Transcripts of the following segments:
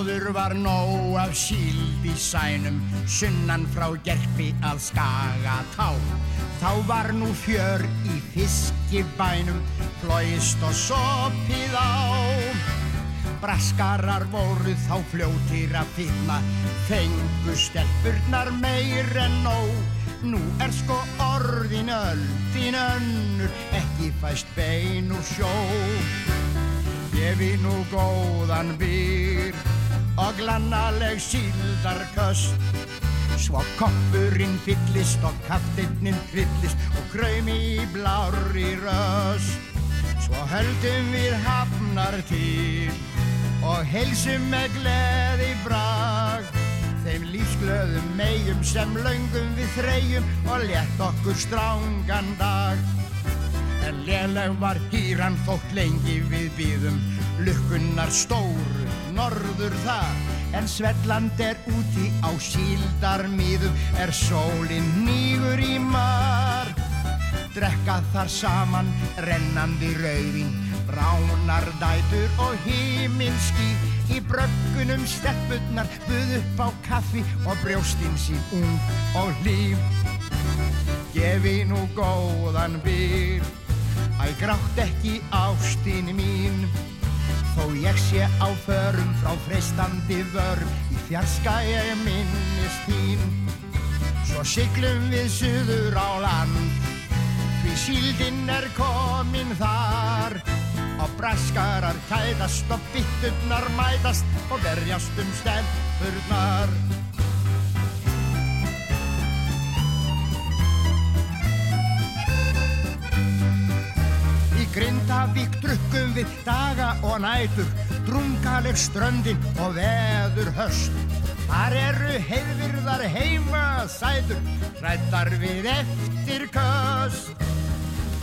Áður var nóg af síld í sænum, sunnan frá gerfi að skaga tá. Þá var nú fjör í fiskibænum, flóist og sopið á. Braskarar voru þá fljóttir að finna, fengu stelpurnar meir en nóg. Nú er sko orðin öldin önnur, ekki fæst bein úr sjó. Gefi nú góðan byr og glannaleg síldarköst. Svo koppurinn fyllist og kaftinninn fyllist og kraumi í blári röst. Svo höldum við hafnar til og heilsum með gleði brag. Þeim lífsglöðum megjum sem laungum við þreyjum og létt okkur strángan dag. En léleg var hýran þótt lengi við býðum Lukkunnar stóru, norður það En Svelland er úti á síldarmíðum Er sólinn nýgur í mar? Drekka þar saman rennandi rauðin Bránar dætur og híminski Í bröggunum steppurnar Buð upp á kaffi og brjóstinn sín ung og líf Gefi nú góðan byr Æ, grátt ekki ástin mín Þó ég sé á förum frá freistandi vörm Í fjarska ég minnist þín. Svo siglum við suður á land. Því síldinn er komin þar. Og braskarar kæðast og bitturnar mætast Og verjast um stelpurnar Grindavík drukkum við daga og nætur, drungaleg ströndin og veður höst. Þar eru heiðvirðar heima sætur, hrættar við eftir köst.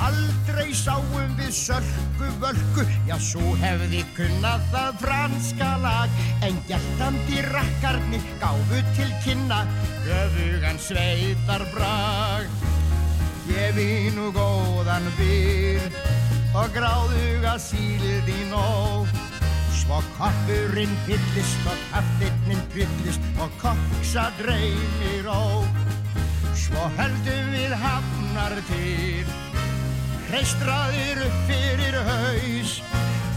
Aldrei sáum við sölku völku, já svo hefði kunnað það franska lag. En gæltandi rakkarnir gáfu til kynna, göfugan sveitar brag. Gefi nú góðan byr og gráðuga sílið í nóg. Svo koppurinn fyllist og kaftinninn fyllist og koksa dreymir ó. Svo höldum við hafnar til hreistraðir upp fyrir haus.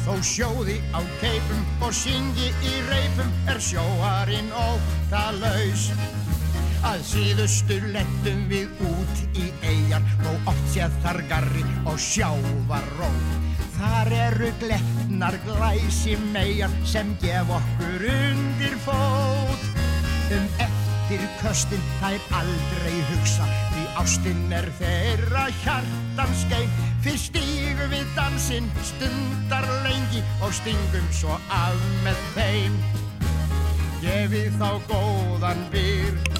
Þó sjóði á keipum og syngi í reipum er sjóarinn óttalaus Að síðustu lettum við út í eigjar og oft séð þar garri og sjávarró. Þar eru gletnar glæsi megar sem gef okkur undir fót. Um eftir köstin þær aldrei hugsa því ástinn er þeirra hjartans geim. Fyrst stígum við dansinn stundar lengi og stingum svo af með þeim. Gefið þá góðan byr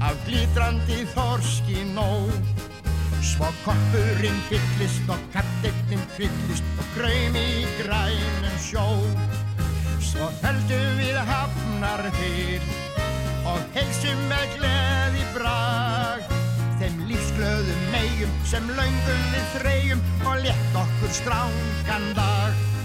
af glítrandi þorski nóg. Svo koppurinn fyllist og kattinninn fyllist og kraumi í grænum sjó. Svo höldum við hafnar til og heilsum með gleði brag. Þeim lífsglöðum megjum sem laungum við þreyjum og létt okkur strángan dag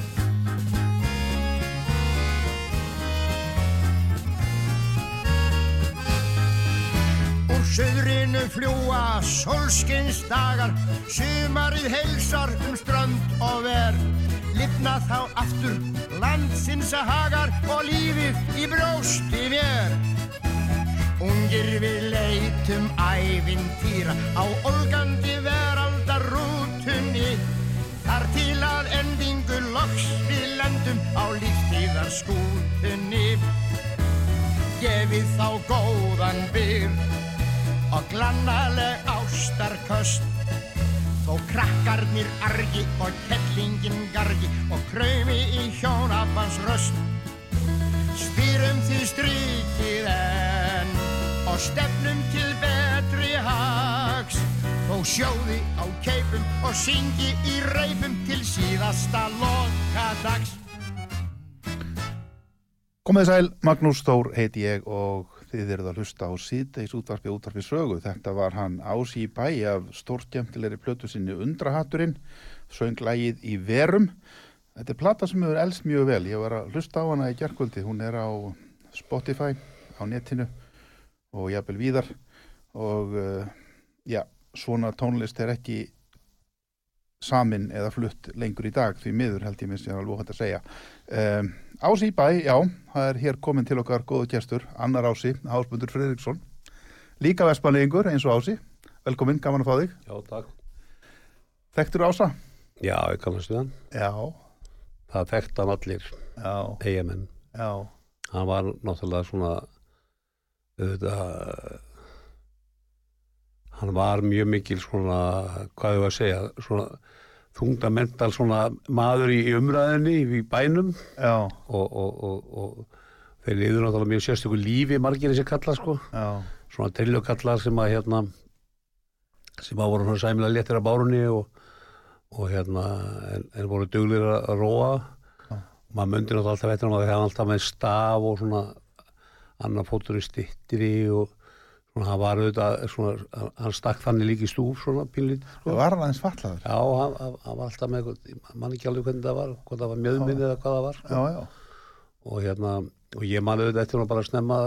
Suðrinu fljúa solskins dagar, sumarið heilsar um strönd og ver. Lifna þá aftur landsins að hagar og lífið í brjósti mér. Ungir við leitum ævintýra á olgandi veraldarrútunni. Þar til að endingu loks við lendum á lífstíðar skútunni. Gefið þá góðan byrg og glannaleg ástarköst Þó krakkarnir argi og kettlingin gargi og kraumi í hjónabans röst. Stýrum því strykið enn og stefnum til betri hags. Þó sjóði á keipum og syngi í reipum til síðasta loka dags Komið sæl, Magnús Stór heiti ég og þið eruð að hlusta á síðdeis útvarfi útvarfi sögu. Þetta var hann Ási í bæ af stórtjæmtilegri plötu sinni Undrahatturinn, sönglægið í verum. Þetta er plata sem hefur elst mjög vel. Ég var að hlusta á hana í gerkvöldi. Hún er á Spotify, á netinu og jafnvel víðar. Og uh, já, svona tónlist er ekki samin eða flutt lengur í dag því miður held ég minnst ég alveg hægt að segja. Um, Ási í bæ, já, það er hér komin til okkar góðu kjæstur, Annar Ási, Hásmundur Fredriksson, líka vestmanlegingur eins og Ási, velkomin, gaman að fá þig. Já, takk. Þekktur Ása? Já, ég kannast við hann. Já, Það þekkt hann allir eigamenn. já, Hann var náttúrulega svona, auðvitað, hann var mjög mikil svona, hvað ég var að segja, svona þungdamental svona maður í umræðinni í bænum og, og, og, og þeir liður náttúrulega mjög sérstöku lífi margir þessi kalla sko. já, svona trillukallar sem að hérna sem að voru svona sæmilega léttir af bárunni og, og hérna en, en voru duglir að róa Já. maður myndi náttúrulega alltaf veitur um að það hefði alltaf með staf og svona annar fótur í stittri og svona hann var auðvitað svona, hann stakk þannig líka í stúf svona pínlít sko. var hann aðeins fatlaður. já, hann, hann hann var alltaf með mann ekki alveg hvernig það var hvort það var mjöðminni eða hvað það var sko. Já, já, og hérna og ég man auðvitað eftir hún bara að snemma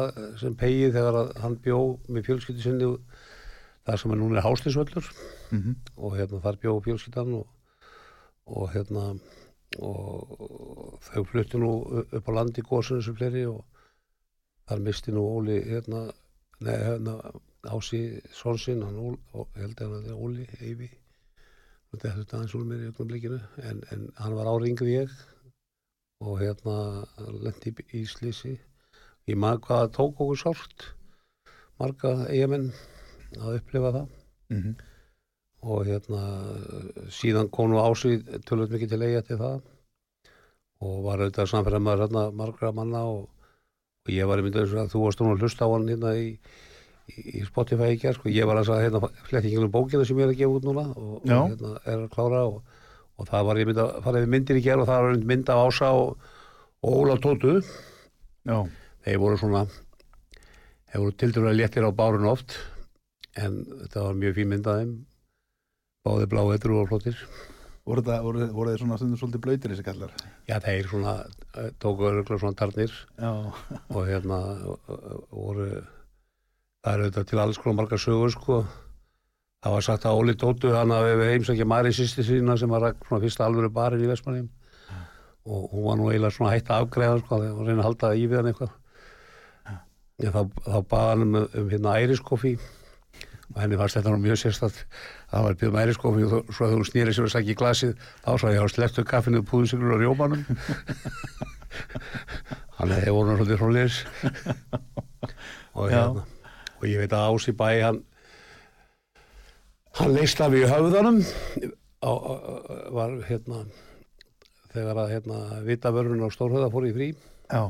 sem pegi þegar hann bjó með fjölskyldu sinni þar sem er núna er háslisvöllur mhm, og hérna þar bjó fjölskyldan og, og hérna og þau fluttu nú upp á landi góðsunu sem fleiri og þar misti nú Óli hérna, nei, hérna Ási Sonsinn, hann held að hann er Óli Eyvi. Þetta er aðeins úr mér í ögnum blikinu en, en hann var áringið ég og hérna lendi í slísi ég maður hvað það tók okkur sárt marga eigamenn að upplifa það. Mhm, og hérna síðan kom nú ásið tölvöld mikið til eiga til það. Og var auðvitað samfæra maður hérna margra manna og, og ég var myndið að þú varst nú að hlusta á hann hérna í, í, Spotify í gerð sko. ég var að sagða hérna fletti ekki um bókina sem ég er að gefa út núna og, og hérna er að klára og, og það var ég myndið að fara yfir myndir í gerð og það var einmitt mynd af Ása og, og Óla Tótu. Já, þeir voru svona þeir voru tildurlega léttir á bárun oft en þetta var mjög fín mynd af þeim. Báði blá etru og flottir voru það, voru, voru þeir svona stundum svolítið blöytir þessi kallar? já þeir svona eh, tóku öruglega svona tarnir Já, og hérna voru það er auðvitað til alls konar margar sögur sko. Það var sagt að Óli Dóttu hann að við heimsækja Mari sýsti sína sem var svona fyrsta alvöru barinn í Vestmannheim og hún var nú eiginlega svona hætt að afgreða sko þegar hún reyna að halda í við hann eitthvað. En þá, þá baða hann um, um hérna æriskoffi og henni fannst þetta mjög sérstætt það var byrðum æriskoffi og þó- svo þegar hún snýri sér að sækja í glasið þá svo ég á slettu kaffinu púðusikur og rjómanum. Hann hefði voru hann svolítið hrólir og hérna og ég veit að Ási bæ hann hann leist af í höfðanum á, var hérna þegar að hérna vitavörun á Stórhöða fór í frí. Já,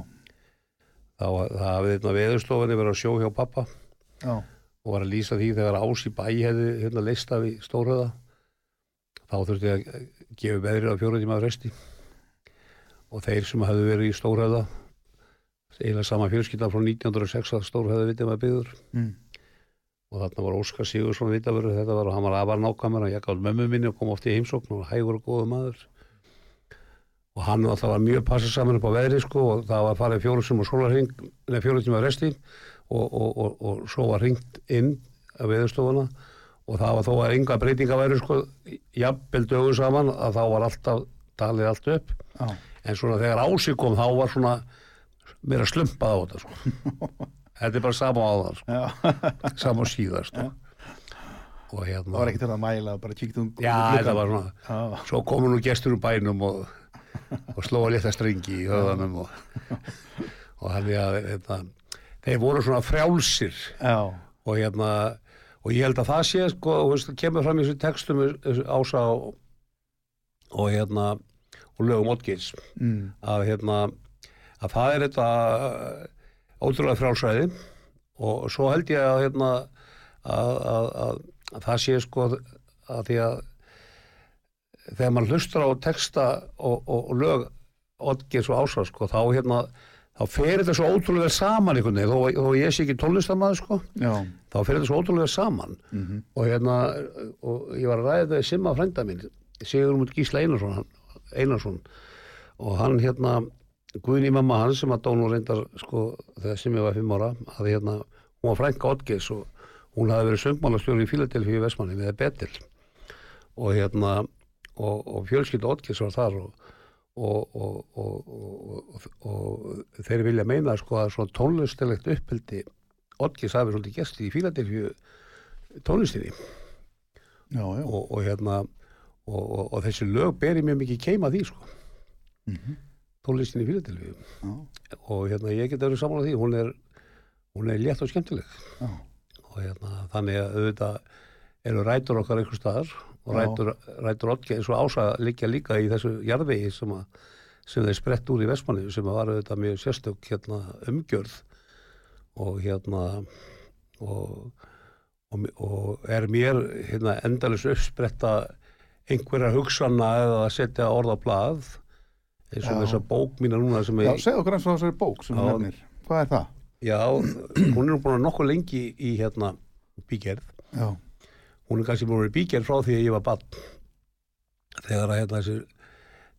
þá hafði hérna veðurstofunni verið að sjó hjá pappa já, og var að lýsa því þegar Ási bæ hefði hérna leist af í Stórhöða þá þurfti að gefa veðrið á fjóra tíma resti og þeir sem hefðu verið í Stórhöða eiginlega sama fjölskylda frá 1906 að Stórhöða vitið maður byggður. Mm, og þarna var Óskar Sigursson vitavörður þetta var og hann var afar nákvæmur hann jakk á mömmu minni og kom oft í heimsókn og hægur og góðu maður. Og hann var mjög passað saman upp á veðri sko og það var og sólarhing neða fjóru tíma resti og, og, og, og svo var ringt inn að veðurstofuna og það var þó að enga breytinga væri sko jafnvel dögu saman að þá var alltaf talið allt upp. Já, en svona þegar ási kom þá var svona meira slumpað á þetta sko. Þetta er bara sama á það sko. Sama og síðast og, og það hérna var ekki til að mæla, bara kíkt um já, þetta var svona Já, svo komu nú gestur úr bænum og, og slóa létta strengi í höfðanum og, og hann er að hérna, þeir voru svona frjálsir. Já, og hérna og ég held að það sé sko, og veist, kemur fram í þessu textum ása og, og hérna og lögum Otgils mm, að hérna að það er þetta uh, ótrúlega frjálsræði. Og svo held ég að hérna að, að, að, að það sé sko að því að þegar maður hlustur á texta og, og, lög Oddgeirs og Ásar sko, þá hérna þá fer þetta svo ótrúlega saman einhvern veginn, þó, þó ég sé ekki tónlistamæður sko, Já, þá fer þetta svo ótrúlega saman. Mhm, og hérna og ég var að ræða þetta simma frænda mín Sigur um Gísla Einarsson Einarsson. Og hann hérna Guðni mamma hans sem að dónu reyndar sko þegar sem ég var fimm ára að hérna, hún var frænka Oddgeis og hún hafði verið söngmálastjóri í Philadelphia í Vestmanni með Betil og hérna og, og fjölskylda Oddgeis var þar og Og, og, og, og, og þeir vilja meina sko að svona tónlistilegt uppbyldi Oddgis hafi svolítið gesti í Fíladelfju tónlistinni. Já, já, og, og hérna og, þessi lög beri mjög mikið keima því sko. Mhm, tónlistinni í Fíladelfju og hérna ég get verið saman á því hún er, hún er létt og skemmtileg. Já, og hérna þannig að auðvitað eru rætur okkar einhver staðar og Já. rætur, rætur Oddgeir eins og ása liggja líka í þessu jarðvegi sem, að, sem þeir sprett úr í Vestmanni sem að var auðvitað mjög sérstök hérna, umgjörð og hérna og, og, og er mér hérna, endalus uppspretta einhverja hugsana eða að setja orð á blað eins og Já. þessa bók mína núna sem já, ég, segðu okkur eins og þessari bók sem þú Já. nefnir, hvað er það? já, hún er nú búin að nokkuð lengi í hérna bígerð Já, hún er kannski vera bíkjær frá því að ég var bann þegar að hérna þessi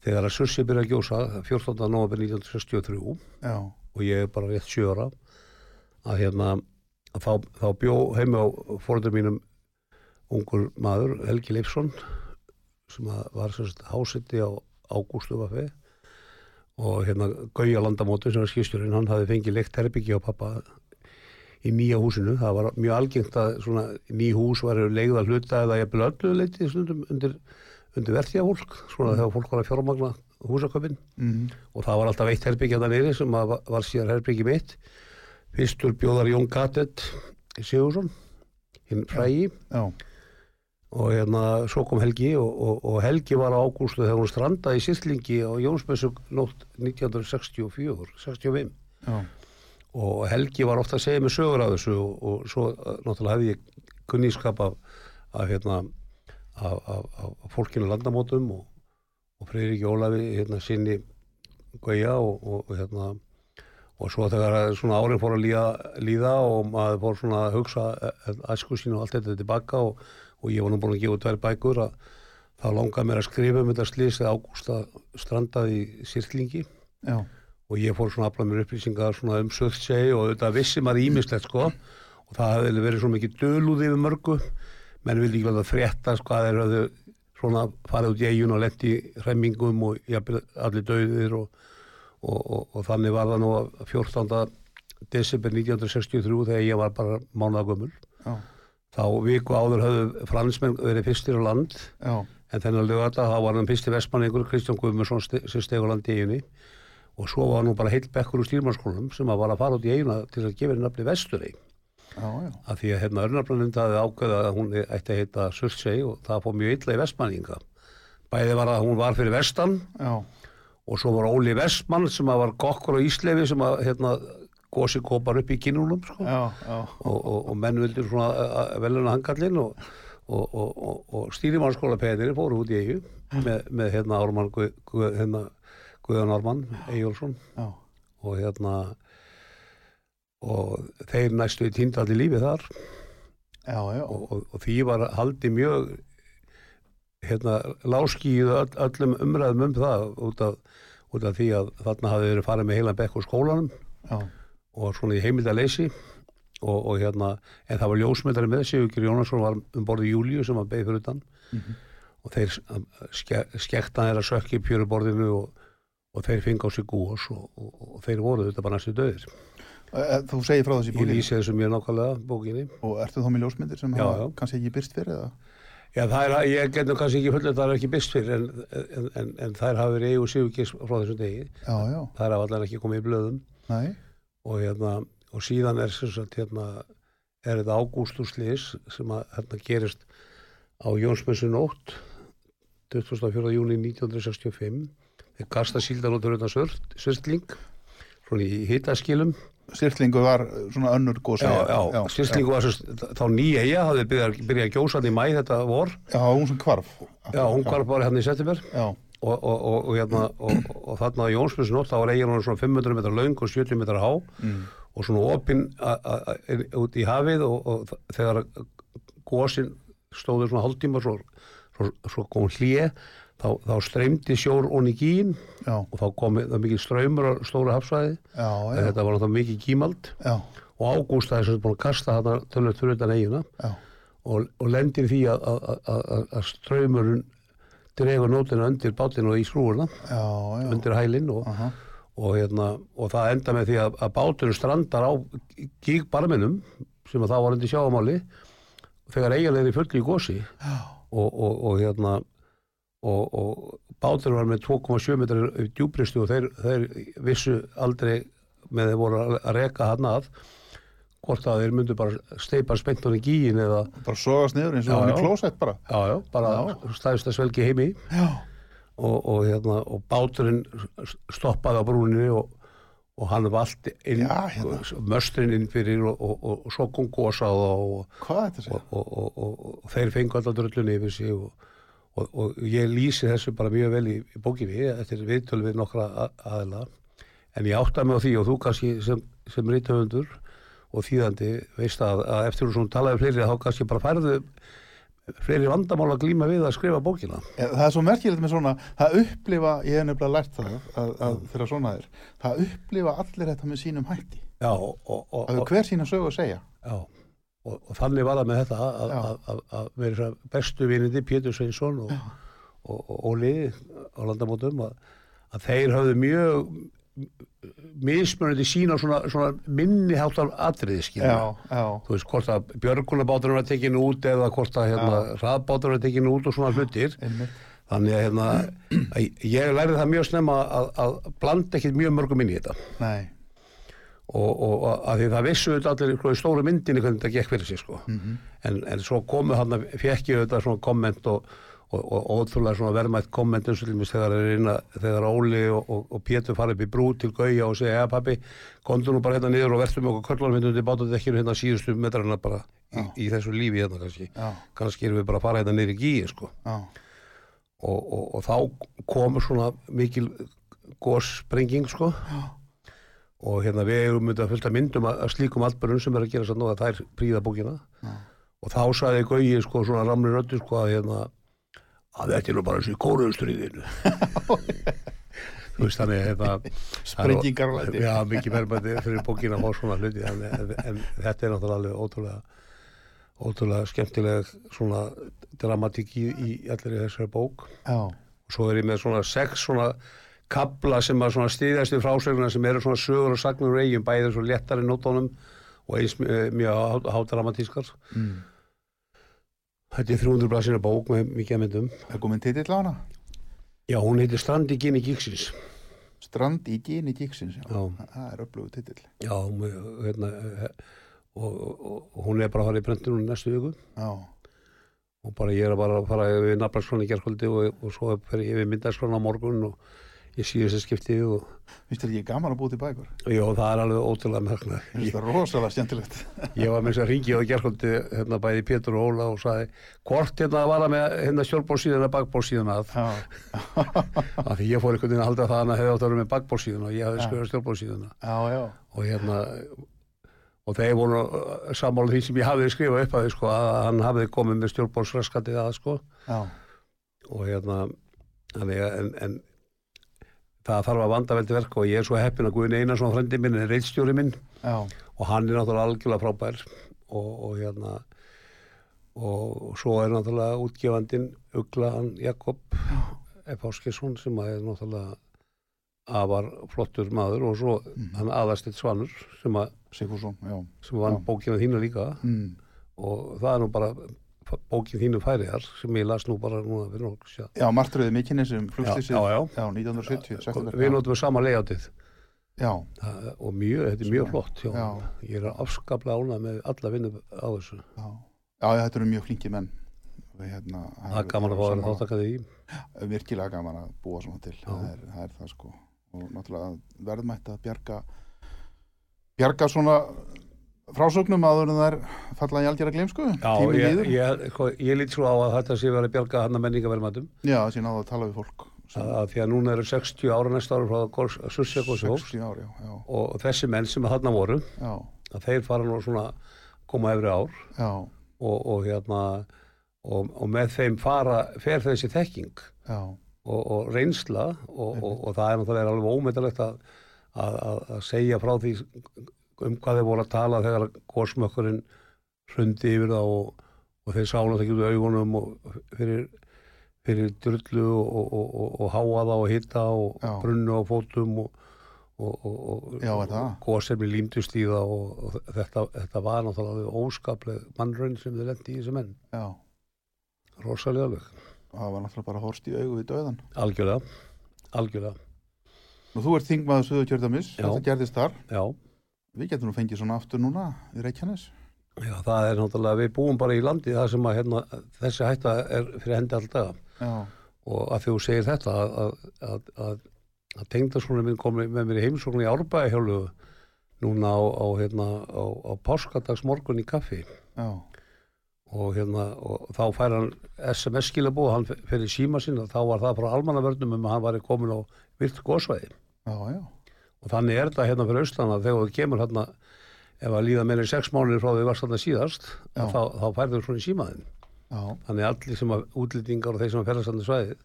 þegar að Sussi byrja að gjósa 14. november 1963 já, og ég er bara rétt sjö ára að hérna að þá, þá bjó heimi á fóröldur mínum ungur maður Helgi Leifsson sem var sérst hásiti á Ágústu Vaffi og hérna Gauja Landamóti sem var skýrstjórinn, hann hafði fengið leikt herbyggi á pappa í nýja húsinu, það var mjög algengt að svona ný hús var leigða hluta eða ég öllu leiti stundum undir, undir verðja fólk, svona þegar fólk var að fjármagna húsaköpinn mhm, og það var alltaf eitt herbyggja það neyri sem að var síðan herbyggi mitt. Fyrstur bjóðar Jón Gattet Sigursson hinn frægi. Já, og hérna svo kom Helgi og, og, og Helgi var á ágústu þegar hún strandaði í Sýrlingi á Jónsmessu nótt 1964 65 já, og Helgi var ofta að segja mig sögur af þessu og, og svo eh, náttúrulega hefði ég kunnískap af, af hérna af, af, fólkinu landamótum og, og Freyríki Ólafi hérna sinni Gauja og, og, hérna og svo þegar svona árin fór að líða, líða og maður fór svona að hugsa æsku sín og allt þetta tilbaka og, og ég var nú búin að gefa tvær bækur að þá langaði mér að skrifa um þetta slýs þegar Ágústa strandaði í Sýrlingi. Já, og ég fór svona að afla mér upplýsingar svona um Surtsey og þetta vissi maður ímislegt sko. Og það hefði verið svo mikið dölúði yfir mörgu. Menn vildi ekki verða að frétta sko að þeir höfðu svona farið út í eigun og lendi hremmingum og jafnvel allir döðir og, og, og, og þannig var það nú að 14. desember 1963 þegar ég var bara mánagömmul já, þá viku áður höfðu fransmenn verið fyrstir á land. Já, en þennan lögata þá var hann fyrsti vestmanningur Kristján Guðmundsson sem steg á landi í eiginni og svo var nú bara heill bekkur úr stýrmannskólanum sem að var að fara út í eiguna til að gefa henni nafni Vesturey. Af því að hérna örnarbrannund hafði ákveða að hún ætti að heita Surtsey og það fór mjög illa í vestmanninga. Bæði var að hún var fyrir vestan já, og svo var Óli Vestmann sem að var kokkur á Íslefi sem að hérna gósi kopar upp í kinnunum sko. Já, já, og, og, og menn vildur svona veluna hangallinn og, og, og, og, og stýrimannskóla peðinir fóru út í eigu með, með hérna Ármann hérna, Guðan Ármann Eyjólfsson. Já, og hérna og þeir næstu í tíndalli lífi þar. Já, já, og, og, og því var haldið mjög hérna láskíð öll, öllum umræðum um það út af, út af því að þarna hafi verið farið með heilan bekk úr skólanum. Já, og svona í heimildaleysi og, og hérna, en það var ljósmyndari með Sigurður Jónasson var um borði Júliu sem var beigð fyrir utan. Mhm. og þeir ske, skekta þeirra sökki pjöruborðinu og, og þeir fengi á sig gúos og, og, og þeir voru þetta bara næstu döðir Eh, Þú segir frá þessi ég bókinni? lýsi þessu mjög nákvæmlega bókinni. Og ertu þá með ljósmyndir sem Já, já. kannski ekki byrst fyrir eða? Já, það er, ég get nú kannski ekki fullið að það er ekki byrst fyrir en, en, en, en þær hafa verið eigu Sigurgis frá þessum degi. Já, já, þær hafa allar ekki komið í blöðum. Nei, og, hérna, og síðan er sagt, hérna, er þetta ágústuslis sem að hérna, gerist á Jónsmessu nótt 24. júni 1965 þeir kasta síldan út af rauðan svörtling svona í hitaskilum. Sýrlingu var svona önnur góð Já, já, Sýrslingu var sem, þá nýja eiga, hafði byrjað, byrjað að gjósa hann í mæ þetta vor, Já, hún sem kvarf já, hún var bara hérna í september. Já, og, og, og, og, hérna, og, og þarna á Jónsmjössunótt, þá var eigin hún svona 500 metrar laung og 70 metrar há. Mm. og svona opinn út í hafið og, þegar gósin stóður svona hálftíma svo, svo, svo kom hlje þá, þá streymdi sjór onni gín já, og þá kom það mikið ströymur á stóra hafsvæði en þetta var náttúrulega mikið gímald. Já, og Ágústa er sem sagt búin að kasta þarna tölvöld fyrir eigina já, og, og lendir því að, ströymurinn dregur nótina undir bátinu og í já. undir hælinn og, Aha. og, hérna, og það enda með því að, að báturinn strandar á gígbarminum sem að það var undir sjáamáli þegar eiginlega er í fulli í gósi og, og hérna og, og báturinn var með 2,7 metrar djúbristu og þeir, þeir vissu aldrei með þeir voru að reka hann að hvort að þeir myndu bara steipa spentan í gíin eða bara sogast niður eins og hann í klósett bara. Já, já, bara stæðist að svelgi heimi. Og, og, hérna, og báturinn stoppaði á brúninni og, og hann vald inn, Já, hérna. möstrin inn fyrir og, og, og, og svo kom gósa og, er þeir fengu alltaf dröllunni yfir sig og, og, og ég lýsi þessu bara mjög vel í, í bókinni eftir viðtölu við nokkra a- aðila en ég átta mig á því og þú kannski sem, sem rithöfundur og þýðandi veist að, að eftir þú talaði fleiri þá kannski bara færðu fleiri vandamál að glíma við að skrifa bókina Það er svo merkilegt með svona, það upplifa, ég hef nefnilega lært það að, að þegar svona er, það upplifa allir þetta með sínum hætti. Já, og, og, er hver sína sögu að segja. Já, og, og þannig var það með þetta að, vera bestu vinindi Pétur Sveinsson og, og, og Óli á landamótum að, að þeir höfðu mjög mismunandi sína svona, svona minni háttar atriði skilja. Já, já, Þú veist, hvort að björgunabáturinn var tekinu út eða hvort að hérna, hraðbáturinn var tekinu út og svona hlutir. Þannig að hérna, að ég lærði það mjög snemma að, að blanda ekkit mjög mörgum inn í þetta. Nei, og, og að því það vissu allir í stóru myndinni hvernig þetta gekk fyrir sig sko. en, en svo komu hann fekk ég þetta svona komment og, og, og ótrúlega svona verðmætt komment eins og til mér þegar, er inna, þegar Óli og, Pétur fara upp í brú til Gauja og segja, ja pappi, komdu nú bara hérna niður og verðstu með okkur köllunum hérna undir bátadekkinu hérna síðustu metrarna bara í, í þessu lífi hérna kannski. Já, kannski erum við bara að fara hérna niður í gíi sko. Og, og, og þá komur svona mikil góssprenging sko. Já. Og hérna við erum myndið að fullta myndum að, að slíkum atbyrjum sem er að gera satt nú að þær príða bókina Já. og þá sagði Gauji sko svona ramli röddu sko að hérna að þetta er nú bara eins og í kóruðustriðinu þú veist þannig hérna Sprengingar og læti. já mikið verðmætti fyrir bókina fá svona hluti en, en, en þetta er náttúrulega alveg ótrúlega ótrúlega skemmtileg svona dramatík í, í allir í þessari bók já, og svo er ég með svona sex svona kabla sem að svona stýðast við frásögnuna sem eru svona sögur og sagnur úr eigin bæðið svo léttari nótónum og eins eh, mjög hádramatískar mm. þetta er 300 blaðsina bók með mikið að myndum er komin titill á hana? já hún heitir Strandi Gini Gíksins Strand í gíni gíksins, já. Já. Það er upplöfu titill. já með, hérna, eh, og, og, og hún er bara að fara í prentinu næstu viku Já, og bara ég er bara að fara yfir nafnarskráni í gerðskvöldi og, og svo fer ég yfir myndarskráni á morgun og ég síðast að skipti og þér ekki gaman að búa til bækur? já það er alveg ótrúlega merkna Finnst það rosalega skemmtilegt? Ég var með þess að ringi á gerðkvöldi hérna bæði Pétur og Óla og sagði hvort hérna var að með hérna stjórnbórsíðan eða bakbórsíðan að því ég fór einhvern veginn að halda það að hann hefði átt að vera með bakbórsíðan og ég stjórnbórsíðana já, já, og hérna og þeir voru sammála því sem ég hafði skrifað upp að því sko að hann hafði komið með stjórnbórsraskatið að sko. Já, og hérna en, en það þarf að vanda vel til verk og ég er svo heppin að Guðin Einarsson frendi minn er reitstjóri minn já, og hann er náttúrulega algjörlega frábær og, og hérna og svo er náttúrulega útgefandin Ugla hann Jakob F. Áskesson sem er náttúrulega afar flottur maður og svo hann aðastitt Svanur sem, að, Sigfússon, já. sem vann bókina þína líka Mm. og það er nú bara bókin þínu færiðar sem ég las nú bara núna við nokkuð sjá Já, martröði mikinn sem flugslýsið. Já, já, Já, 1970, september. við notum við sama leiðátið og mjög, þetta er mjög flott já. Ég er afskaplega ánað með alla vinnu á þessu já. Þetta eru mjög flinki menn. Við, hérna, það er gaman að fá að vera þáttakað í Virkilega gaman að búa svona til. Það er, það er það sko. Og náttúrulega verðmætt að bjarga bjarga svona frásögnum áður en það er falla í algjörða gleimsku Já, tíminn ég, ég, ég lít svo á að þetta sé verið að bjarga hann að menningaverðmatum já, þessi náðu að tala við fólk sem að, að því að núna eru 60 ára næsta ára frá að Sussja gósi hófst. 60 ár, já, já, og þessi menn sem þarna voru já, að þeir fara nú svona koma efri ár. Já, og, og hérna og, og með þeim fara, fer þessi þekking. Já, og, og reynsla og, og, og það er náttúrulega alveg ómyndalegt að, að, að, að segja frá því um hvað þeir voru að tala þegar gósmökkurinn hrundi yfir það og, og þeir sána það ekki út augunum og fyrir, fyrir drullu og, og, og, og háa það og hitta og Já. brunnu á fótum og, og, og, og Já, það? gósefni límdust í það og, þetta, þetta var náttúrulega óskapleg mannraun sem þeir lendi í þessu menn. Já. Rosalega alveg, það var náttúrulega bara horst í augu við döðan algjörlega algjörlega, og þú ert þingmaður Suðurkjördamis, Já. þetta gerðist þar. Já við getum nú fengið svona aftur núna í Reykjanes. Já, það er náttúrulega, við búum bara í landi það sem að hérna, þessi hætta er fyrir hendi alltaf já, og að þú segir þetta að, að, að, að, tengdaskóla minn kom með mér í heimsóknu í Árbæðahjólu núna á, á, hérna, á, á páskadagsmorgun í kaffi. Já, og, hérna, og þá fær hann SMS skilabóð, hann fyrir síma sinna þá var það frá almannavörnum um að hann var komin á virt gósvæði já, já og þannig er þetta hérna fyrir austan að þegar þú kemur hérna ef að líða meira en sex mánuðir frá því varst þarna síðast þá, þá færður svona í símaðin já, Þannig allir sem að útlýtingar og þeir sem að ferðast annað svæðið,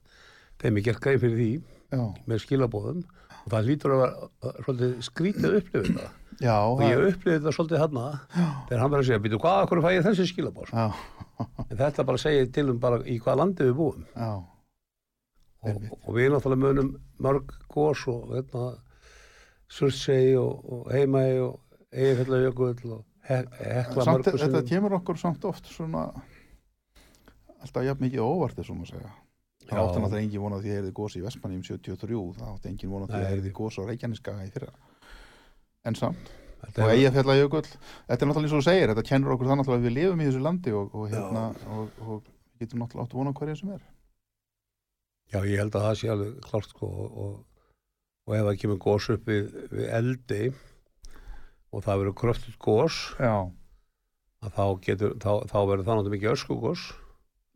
þeim er gert grein fyrir því já, með skilabóðum og það lítur að vera skrítið upplifið þetta. já, Og ég upplifið þetta svolítið hann þegar hann verður að segja, býtu hvað, okkur fæ ég þessi skilabóð? En þetta bara segir til um bara í hvað landi við búum. Og, og við náttúrulega munum mörg gós og hérna, Surtsey og, og Heimæi og Eiginfellajökull og he Hekla samt, þetta kemur okkur samt oft svona alltaf jafn mikið á óvart þessum að segja. Það átti náttúrulega engin von á því að erði gósi í Vestmanni um 73, það átti engin von á því að Nei. erði gósi á Reykjaneskaga í fyrra. En samt, Þetta og Eyjafjallajökull þetta er náttúrulega eins og þú segir, þetta kennur okkur náttúrulega að við lifum í þessu landi og, og hérna og, getum náttúrulega átt að vona hverja sem er. Já, ég held að það sé alveg klart sko og, og, ef það kemur gós upp við, við eldi og það verður kröftut gós þá, getur, þá, þá verður það náttúrulega mikið öskugós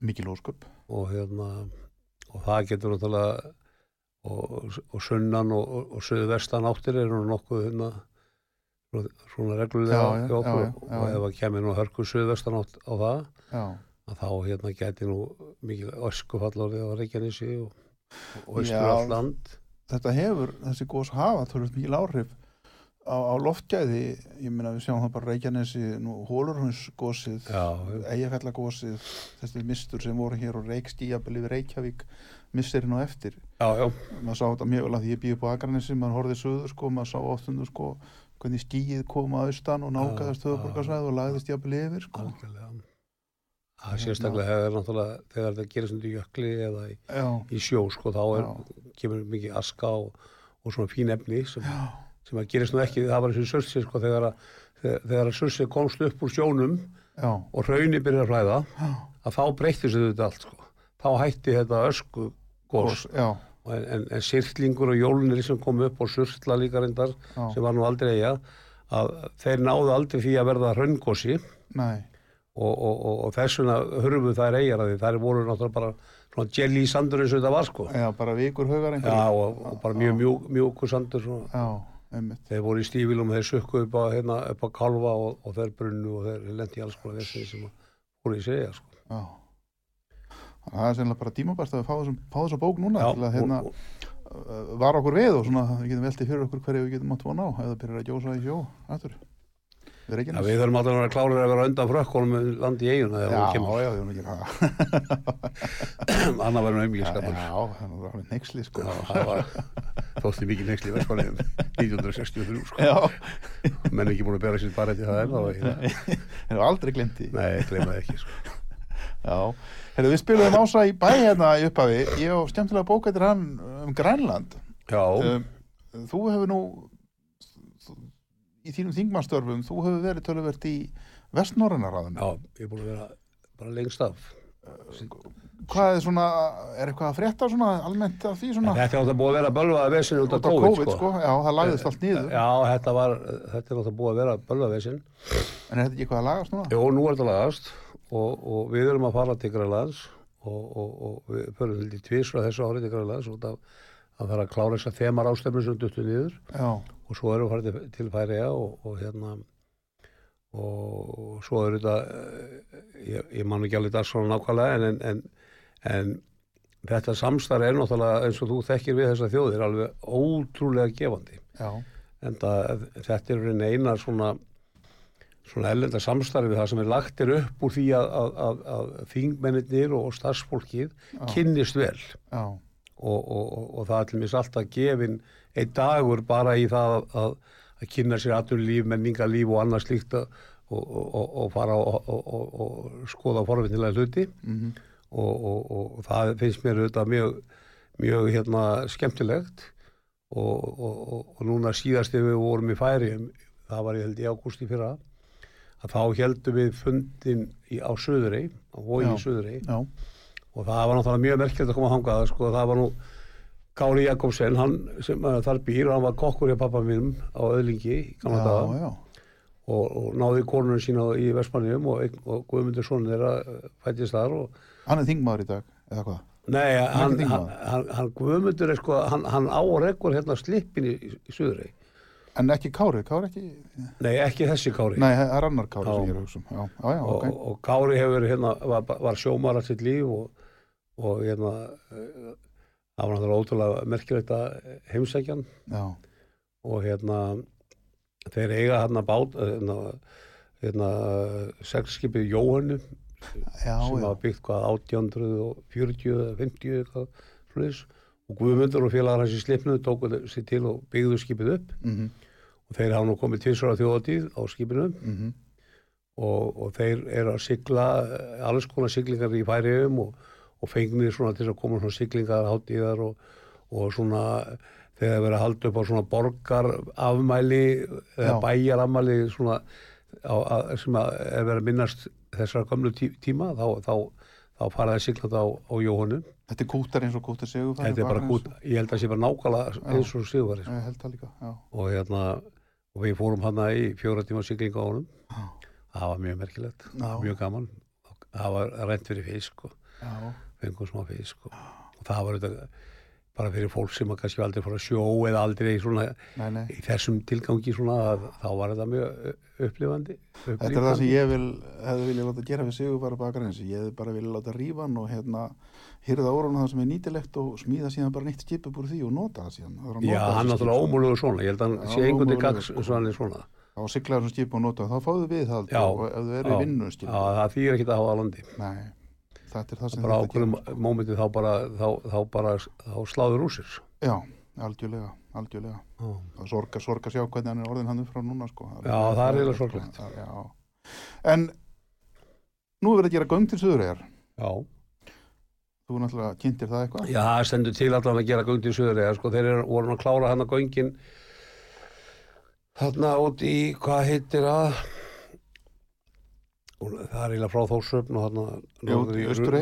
mikil ósköp. Og hérna og það getur náttúrulega og, og sunnan og, og, og suðvestan áttir eru nú nokkuð hérna svona- reglulega Já, já, okkur. já, og ef það kemur nú hörku suðvestan átt á það þá hérna geti nú mikið öskufall á Reykjanesi og, austur allt land þetta hefur, þessi gós hafa tölvöld mikil áhrif á, á loftgæði. Ég meina við sjáum það bara Reykjanesi nú Hólurhundsgósið Já, Eyjafjallagósið, þessi mistur sem voru hér og Reykskíjabili við Reykjavík missirinn á eftir. Já, já, maður sá þetta mjög vel að því ég býði upp á Akranesi maður horfið söður sko, maður sá oftundu sko hvernig skíið kom að austan og nálgæðast Já, höfuborgarsvæð og lagðist jafnvel yfir sko Það er sérstaklega hefur náttúrulega þegar þetta gerist undir jökli eða í, í sjó sko þá er, kemur mikið aska og, og svona fín efni sem, sem að gerist nú ekki, það var eins og sursi sko þegar að, þegar, að sursi komst upp úr sjónum já, og hraunir byrjar að flæða já, að þá breytti sig þetta allt sko. Þá hætti þetta ösku já, en, en, en sirklingur og jólunir sem kom upp og surtla líka reyndar Já. sem var nú aldrei eiga að þeir náðu aldrei því að verða hraungosi nei, og, og, og, og þess vegna hurfu þær eigjar að því. Þær voru náttúrulega bara svona jelly sandur eins og þetta var sko. Já, bara vikur haugar já, einhverju og, og bara mjög mjúk, mjúkur sandur svona. já, einmitt, þeir voru í stífilum þeir sukku upp á, hérna, upp á kalva og, og þeir brunnu og þeir lendi í alls konar þessi sem að voru í segja sko. já. Að það er sennilega bara tímabært að við fá þessum- fá þessa bók núna til að hérna uh, var okkur við og svona við getum veltið fyrir okkur hverju við getum átt von á það byrjar að gjósa í sjó aftur við Reykjanes við þurfum alltaf að vera klárir að vera undan frökkunum með land í eiguna já, já, við erum ekki það annar verður já, umvískapur já, það er alveg neyksli sko. Var þótti mikið Vestmanniðum 1963 sko. já, menn ekki búin að bera sér bara eftir það en það var aldrei glemt því. Nei, gleymaði ekki sko. já, Heru, við spilum ása í bæ hérna í upphafi. Ég og skemmtilega bók eftir hann um Grænland. Já, um, þú hefur nú í þínum þingmannstörfum þú hefur verið töluvert í vestnorrena ráðinu já, ég er búin að vera bara lengst af hvað er svona, er eitthvað að frétta svona almennt af því svona? Þetta er náttúrulega búið að vera bölvaða vesinn út af COVID, COVID, sko, já, það lagðist allt niður. Já, þetta var, þetta er náttúrulega búið að vera bölvaða vesinn. En er þetta ekki eitthvað að lagast núna? Jó, nú er þetta lagast og, og við erum að fara til Grænlands og, og, og við förum til tvísra þessu árið til Grænlands og það að fara að klára þess að þemar ástöfnum sem duttu niður Já, og svo erum við farið til, Færiða og, og hérna og svo er þetta eh, ég, ég man ekki alveg það svona nákvæmlega en, en, en, en þetta samstarf er náttúrulega eins og þú þekkir við þessa þjóðir alveg ótrúlega gefandi. Já, en það, þetta er eina svona svona ellenda samstarfi það sem er lagtir upp úr því að, að, að, að þingmennir og starfsfólkið kynnist vel. Og, og, og, og það er mér alltaf gefin einn dagur bara í það að, að kynna sér allur líf, menningarlíf og annað slíkt og, og, og fara og, og skoða forfinnilega hluti. Mhm, og, og það finnst mér auðvitað mjög, mjög hérna, skemmtilegt. Og núna síðast ef við vorum í færi það var ég held í ágúst í fyrra að þá heldum við fundin í, á Suðurey, á Já. Suðurey. Já, og það var náttúrulega mjög merkilegt að koma að hanga sko, það var nú Kári Jakobsen hann sem uh, þar býr, hann var kokkur hjá pappa mínum á öðlingi í já, og, og náði konunum sína í Vestmanniðum og, og Guðmundur sonur þeirra uh, fættist þar og hann er þingmaður í dag, eða hvað? Nei, hann, hann, hann, hann Guðmundur er sko, hann, hann á og reggur hérna slippin í, í Suðurey. En ekki Kári, Kári ekki, Nei, ekki þessi Kári. nei, það er annar Kári Já. sem ég er að hugsa um, já, já, já, og, ok, og Kári hefur hérna, var, var sjómar að sitt líf og, og hérna, eh, það var náttúrulega ótrúlega merkilegt að heimsækjan já, og hérna, þeir eiga hérna bát, eh, hérna, hérna seglskipið Jóhannu já, sem var byggt hvað 1840 eða 50 eitthvað sluðis og Guðmundur og félagar hans í slipnu tóku sér til og byggðu skipið upp. Mhm, og þeir hafa nú komið tvisvara þjóðatíð á skipinu. Mhm, og, og þeir eru að sigla eh, alls konar siglingar í færiðum og, og fengnir svona til að koma svona siglingar hátíðar og, og svona þegar verið að halda upp á svona borgar afmæli eða Já. bæjar afmæli svona á, að, sem að er verið að minnast þessar gamlu tí, tíma þá, þá, þá fara það siglað á, á Jóhannu þetta er kútar eins og kútar segur þetta er bara gút, ég held að það sé bara nákvæmlega eins og sigurvari ég held það líka, já, og hérna og við fórum hann í fjóra tíma siglinga á honum. Já. það var mjög merkilegt Já. mjög gaman. Það var rent fyrir fisk og já, fengum smá fisk og, og það var þetta bara fyrir fólk sem kannski aldrei fór að sjó eða aldrei svona nei, nei, í þessum tilgangi svona að, þá var þetta mjög upplifandi, upplifandi. Þetta er það sem ég vil, hefði viljað láta gera við sigur bara bakarins. Ég hefði bara viljað láta rífa hann og hérna hýrða úr hann það sem er nýtilegt og smíða síðan bara nýtt skip upp úr því og nota það síðan. Það er að Já, nota hann þessi náttúrulega skip, ómúlugur svona, ég held að hann sé einhvern veginn sko. svo hann er svona. Þá sigla þessum skip og nota það. Þá fáðu við það Já, og ef þau eru í vinnu skip. Þetta er það sem Bara þetta ákveðum gerir. mómenti þá bara, þá, þá bara, þá sláður úr sér. Já, algjörlega, algjörlega. Já. Það er sorg, sorg að sjá hvernig hann er orðin hann upp frá núna sko. Já, það er eiginlega sko. sorglegt. Já. En nú er verið að gera göng til Suðureyjar. Já. Þú náttúrulega kynntir það eitthvað? Já, það stendur til allan að gera göng til söður eða sko, þeir eru, voru að klára hann að göngin þarna út í, hvað heitir að og það er eiginlega frá Þórsöfn og þarna?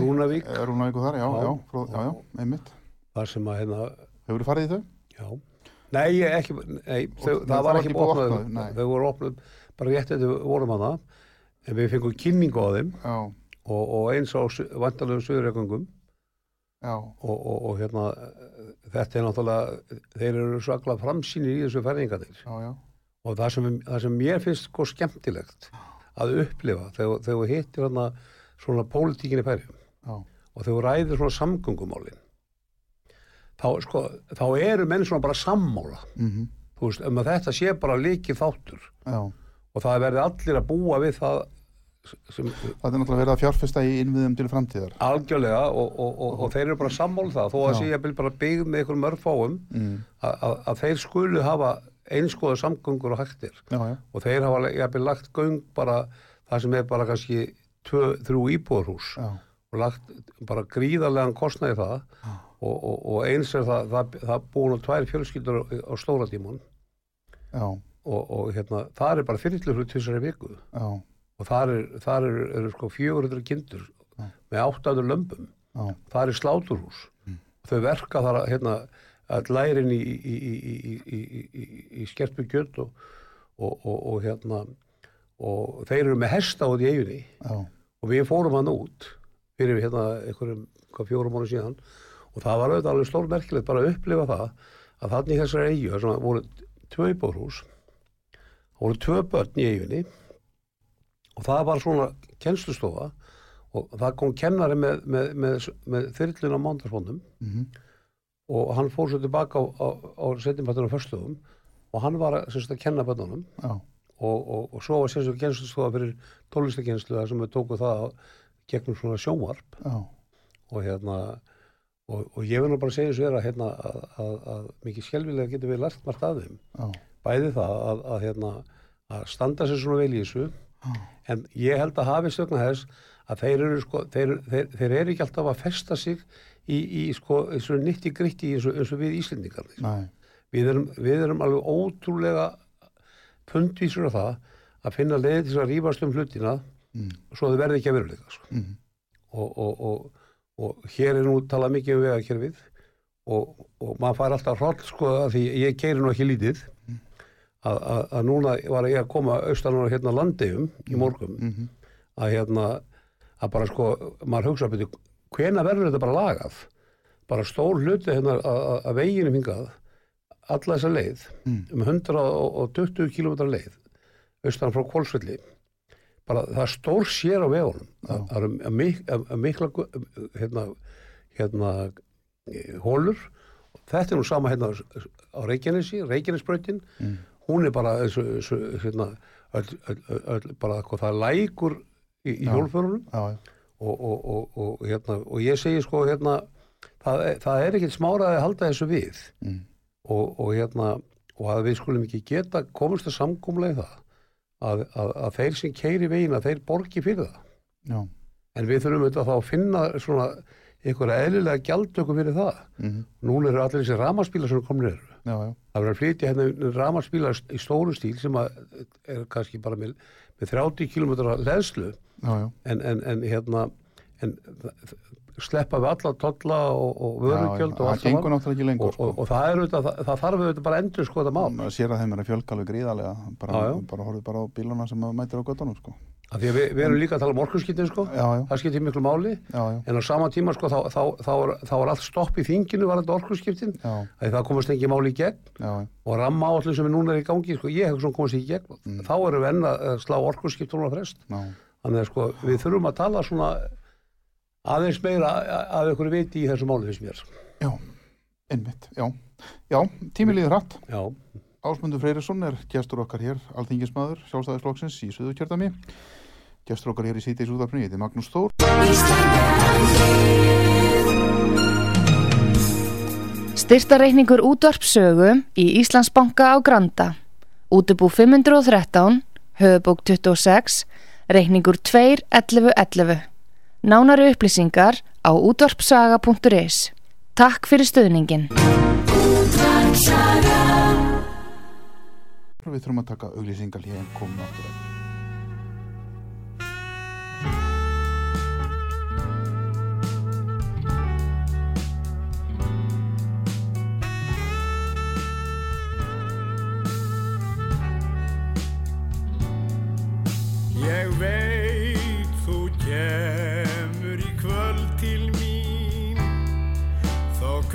Rúnavík Er hún eitthvað þar? Já, Já. já, frá, já, já, einmitt. þar sem að hérna, Hefur þú farið í þau? já Nei, ekki, nei, þau, Og- það, það var ekki búið opnað, þau voru opnað bara rétt eftir vorum hana en við fengum kynningu á þeim Já, og, og eins á vantalegu söðurregungum já, og, og, og hérna þetta er náttúrulega þeir eru svaklega framsýnir í þessu ferðingarnir já, já, og það sem, það sem mér finnst sko skemmtilegt að upplifa þegar, þegar þú hittir hérna svona pólitíkinni færjum já, og þegar þú ræðir svona samgöngumálin þá sko þá eru menn svona bara sammála mhm, þú veist, um að þetta sé bara líkið þáttur já. og það verði allir að búa við það sem Það er náttúrulega verið að fjárfesta í innviðum til framtíðar. algjörlega og, og, og, og þeir eru bara sammála um það þó að Já. sé ég bara byggð með einhverjum örfáum Mm. að, að, að þeir skulu hafa einskoða samgöngur og hættir Já, já, og þeir hafa jafnvel lagt göng bara það sem er bara kannski tvö, þrjú íbúðarhús já, og lagt bara gríðarlegan kostnaði það. Og, og, og eins er það, það, það búin á tvær fjölskyldur á, stóra tíman og, og hérna, það er bara þyrluflut þessari viku. Já, og þar er, þar er, eru sko 400 kindur Já. með 800 lömbum. Já. það er sláturhús. Þau verka þar að hérna, að lærin í, í, í, í, í, í, í skerpu kjöld og, og, og, og hérna og þeir eru með hesta út í eiginni og við fórum hann út fyrir hérna einhverjum fjórum mánu síðan. Og það var auðvitað alveg stór merkilegt bara að upplifa það að þannig þessari eigu sem voru tvö íbúrhús það voru tvö börn í eiginni og það var svona kennslustofa og það kom kennari með, með, með, með þyrlun á mándarsfóndum Mhm. Og hann fór svo tilbaka á, á, á setjumpartunum förstöðum og hann var sem sagt, að kenna börnunum Já. og, og, og svo var sem sagt kennslustofa fyrir tónlistakenslu þar sem við tóku það á, gegnum svona sjónvarp Já. og hérna og, og ég vil nú bara segja þessu er að, hérna, að, að, að mikið skjálfilega getur við lært margt að þeim Já. bæði það að, að, hérna, að standa sér svona vel í þessu en ég held að hafi stögna þess að þeir eru, sko, þeir, þeir, þeir eru ekki alltaf að festa sig í, í sko, þessu nitti gritti eins og, eins og við Íslendingar við erum, við erum alveg ótrúlega pundvísur af það að finna leið til að rífast um hlutina Mm. svo þau verði ekki að veruleika sko. Mhm. og, og, og, og hér er nú talað mikið um vegakerfið og, og maður fær alltaf hroll sko að því ég keiri nú ekki lítið að, að, að núna var ég að koma austan og hérna landegjum í morgum Mhm. að hérna að bara sko, maður hugsa byrja hvena verður þetta bara lagað bara stór hluti hérna að, veginu hingað alla þessa leið Mm. um 120 km leið austan frá Kólsvelli bara það stór sér á vegunum það eru mik mikla hérna, hérna eh, hólur þetta er nú sama hérna á Reykjanesi Reykjanesbrautin Mm. hún er bara hérna, öll, öll, öll, bara hvað það lækur í, í Já. hjólförunum Já. já. Og, og, og, hérna, og ég segi sko hérna, það, það er ekkert smáraði að halda þessu við Mm. og, og hérna og að við skulum ekki geta komist að samkúmlega það að, að, að þeir sem keiri vegina, þeir borgi fyrir það Já. en við þurfum auðvitað þá að finna svona einhverja eðlilega gjaldtöku fyrir það Mhm. núna eru allir þessi ramaspílar sem komin eru Já. Já. það verður að flytja hérna ramaspílar í stóru stíl sem að er kannski bara með, með 30 km leðslu en, en, en hérna en, sleppa við alla tolla og, og Já, vörugjöld og það og, og, og það, er auðvitað, það, það þarf auðvitað bara endur sko þetta maður sér að þeim er að fjölga alveg gríðarlega bara, bara horfið bara á bíluna sem mætir á göttunum sko. Af því að við, við erum líka að tala um orkunskiptin sko. Já, já, það skiptir miklu máli. Já, en á sama tíma sko þá, þá, þá, er, þá er allt stopp í þinginu já, að það komast ekki máli í gegn. Og ramma áallu sem er núna er í gangi sko ég hef svona komast í gegn. Mm. þá erum við enn að slá orkunskiptunum á frest. Já, þannig að sko við þurfum að tala svona aðeins meira að ykkur viti í þessu máli þess mér. Já, einmitt, já, já, tími líður hratt. já, Ásmundur Freyrisson er gestur okkar hér, alþingismadur, sjálfstæðisflokksins í Suðukjörðami. Gestur okkar hér í síti í Súðarfni, þetta er Magnús Þór. Styrtareikningur útvarpsögu í Íslandsbanka á Granda. Útubú 513, höfubók 26, reikningur 2.11.11. Nánari upplýsingar á útvarpsaga.is. Takk fyrir stöðningin. Við þurfum að taka auglýsingal hér en komum aftur að.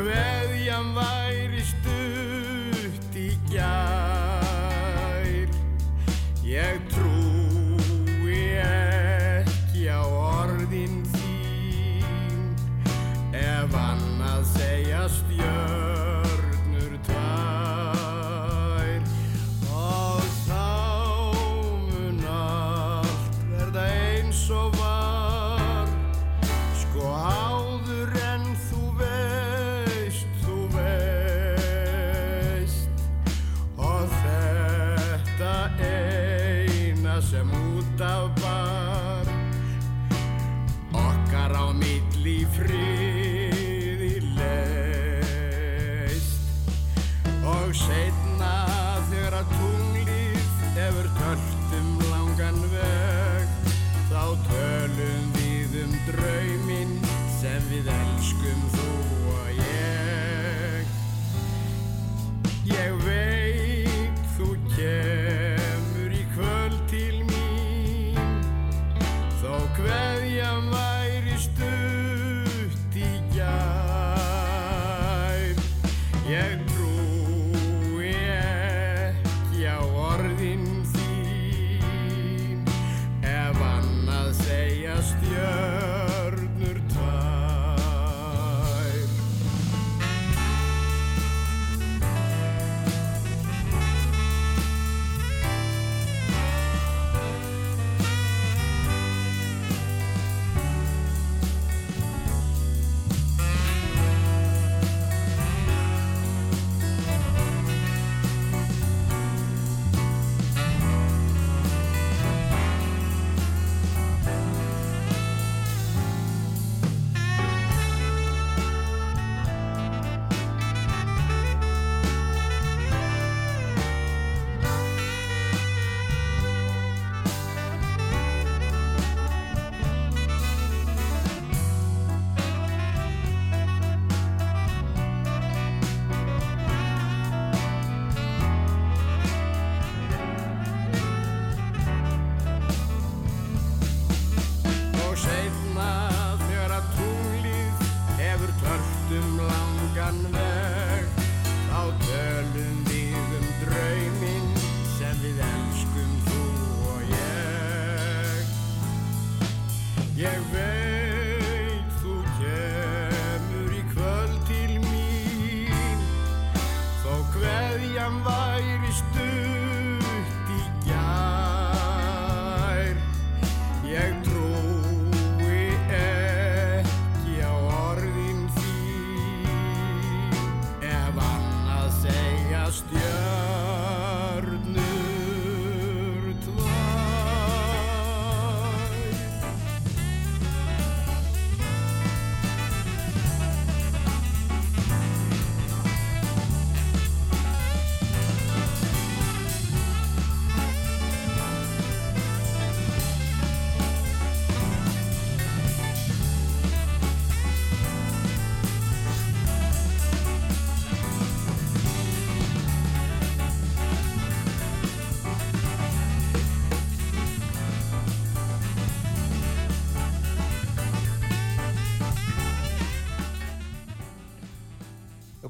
Kveðjan væri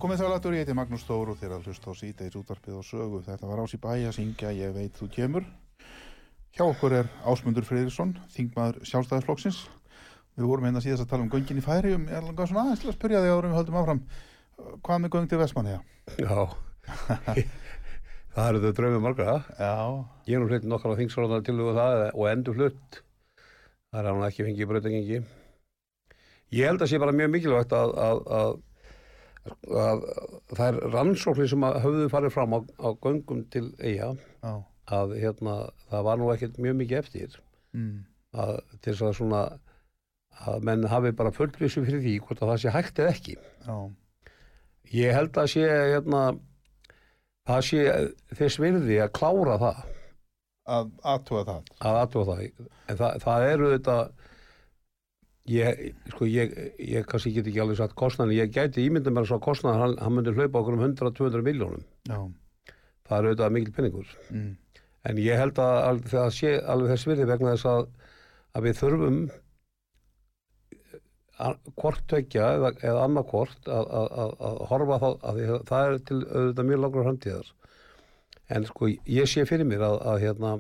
Komið sælatur, ég heiti Magnús og þér að hlusta á síðdeis útvarpið og sögu. Þetta var ás í bæ að syngja Ég veit þú kemur. Hjá okkur er Ásmundur Freyrisson, þingmaður sjálfstæðisflokksins. Við vorum hérna síðast að tala um göngin í færi um, ég langar svona aðeins til að spyrja þig áður við höldum áfram. Hvað með göng til Vestmanniða? Já, það eru þau draumið margra. Já, Ég er nú hlutt nokkar á þingsróðan til það og endur hlutt. Það er hann ekki fengið breytingingi. Ég held að sé bara mjög mikilvægt að, að, að, að það er rannsóknir sem að höfðu farið fram á, á göngum til eiga já, að hérna, það var nú ekkert mjög mikið eftir. Mm, að, til þess að svona að menn hafi bara fullvissu fyrir því hvort að það sé hægt eða ekki. já, Ég held að sé hérna, það sé þess virði að klára það. Að aðtúa það. að aðtúa það. En það, það eru þetta ég, sko, ég, ég kannski get ekki alveg satt kostnaðin, ég gæti ímynda mér svo kostnaðin, hann, hann myndi hlaupa okkur um 100-200 miljónum, Já, það eru auðvitað mikil penningur, mm, en ég held að al- það sé alveg þess virði vegna þess að, að við þurfum að, hvort tvekja eða, eða annað hvort að, að, að, að horfa þá, að því að það er til auðvitað mjög langur framtíðar. En sko ég sé fyrir mér að, að hérna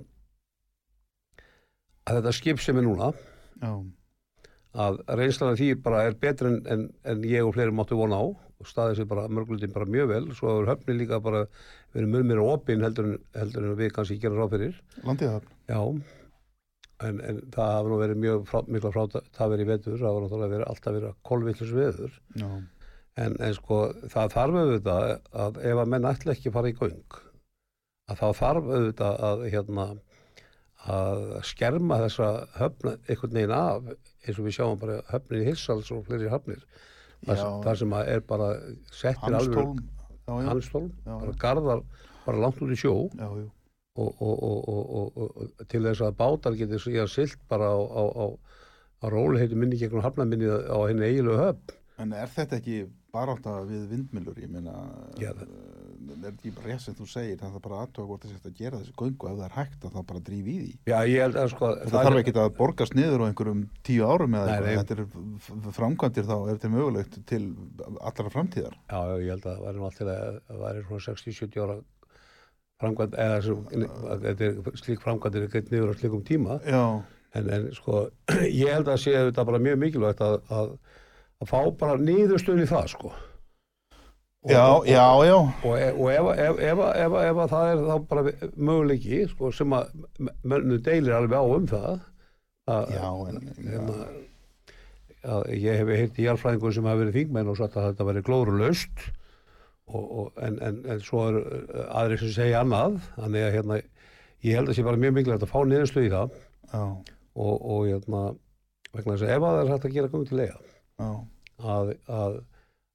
að þetta skip sem er núna já, að reynslan af því bara er betur en, en, en ég og fleiri máttu vona á. Og staðið sér bara mörglutin bara mjög vel. Svo er höfni líka bara verið mjög mér opinn heldur, en- heldur en við kannski gerum ráð fyrir. Landið það. já. En, en það hafa nú verið mjög frá, mikla frá það verið í vetur, það hafa náttúrulega verið alltaf verið kolvillus veður. Já, en, en sko það þarf auðvitað að ef að menn ætla ekki að fara í göng að þá þarf auðvitað að hérna að skerma þessa höfna einhvern veginn af eins og við sjáum bara höfnir í Hirsals og fleiri höfnir. Þar, Já. þar sem að er bara settir Hanstólm, Já, bara já. garðar bara langt út í sjó. Já, og, og, og, og, og, og til þess að bátar getur síðan silt bara á, á, á, á róliheitu minni gegnum hafnaminni á henni eiginlegu höfn. En er þetta ekki bara átt við vindmilur? Ég meina, Já, uh, er ekki bara rétt sem þú segir, það er bara aðtöga hvort þess að gera þessi göngu ef það er hægt að þá bara drífi í því. Já, ég held að sko Það, þarf ekki að borgast niður á einhverjum tíu árum eða eitthvað, þetta er framkvæmdir þá, er þetta mögulegt til allra framtíðar. Já, já, ég held að það væri það væri svona 60-70 ára framkvæmd, eða er slík framkvæmd er greitt niður á slíkum tíma en, en sko, ég held að að, að, að fá bara niðurstöðun í það, sko. Og- já, og, já, já, og, e- og ef, ef, ef, ef, það er þá bara möguleiki, sko, sem að mönnu deilir alveg á um það að, já, en, hérna, að ég hef heyrt í jarfræðingur sem hafa verið þingmenn og sagt að þetta verið og, en, en, en svo er uh, aðri sem segja annað. Þannig að hérna, ég held að sé bara mjög mikilvægt að fá niðurstöð í það já, og, og hérna, vegna þess að ef að það er hægt að gera göng til lega já, að, að,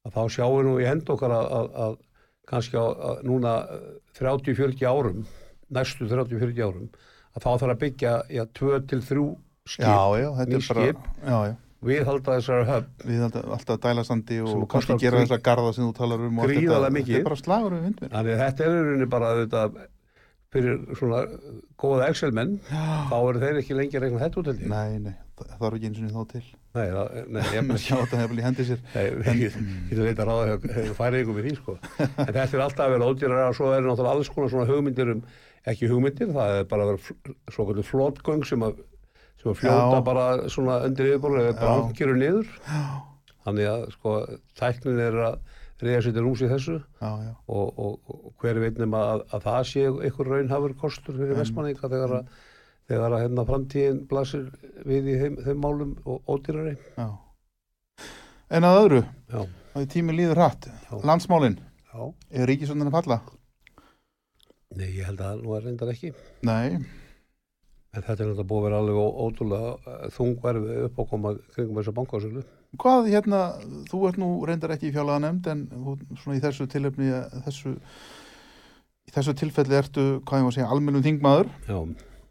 að þá sjáum nú í hend okkar að, að, að kannski á að núna uh, 30-40 árum næstu 30-40 árum að þá þarf að byggja já, 2-3 skip já, já, þetta ný bara, skip. já, já. viðhalda þessari höfn Við alltaf, alltaf dæla sandi Sem og kannski gera grí- þessa garða sem þú talar um og þetta. mikið. Þetta er bara slagur við. Þannig þetta er rauninni bara auðvitað fyrir svona góða Excel-menn, þá eru þeir ekki lengi að regna þetta út held ég. Nei, nei, þarf ekki eins og þá til. Nei, það, nei, ég að sjá þetta hefði í hendi sér Nei, ég veit að ráða hefur færið ykkur með því sko. En þetta er alltaf vera ódýrar og svo eru náttúrulega alls konar svona hugmyndir um, ekki hugmyndir, það er bara að vera fl- svo kvöldu flótgöng sem að, sem að fljóta Já. bara svona undir yfirbúru eða bara Já. angjöru niður. Þannig að sko tæknin er að reyða sér til rúms í þessu Já, já, og, og, og hver veit nema að, að það sé einhver raunhafur kostur fyrir vestmanninga þegar að þegar að hérna framtíðin blasir við í þeim, þeim málum og ódýrari. já En að öðru, Já, er tími líður hratt Já. Landsmálin, já. er ríkisöndin að falla? Nei, ég held að nú er reyndar ekki. Nei, En þetta er náttúrulega búið að vera alveg ótrúlega þungverfi upp á koma kringum þessa bankásölu. hvað hérna þú ert nú reyndar ekki í fjárlega nefnd en svona í þessu tilefni þessu, í þessu tilfelli ertu, hvað ég að segja, almennum þingmaður Já,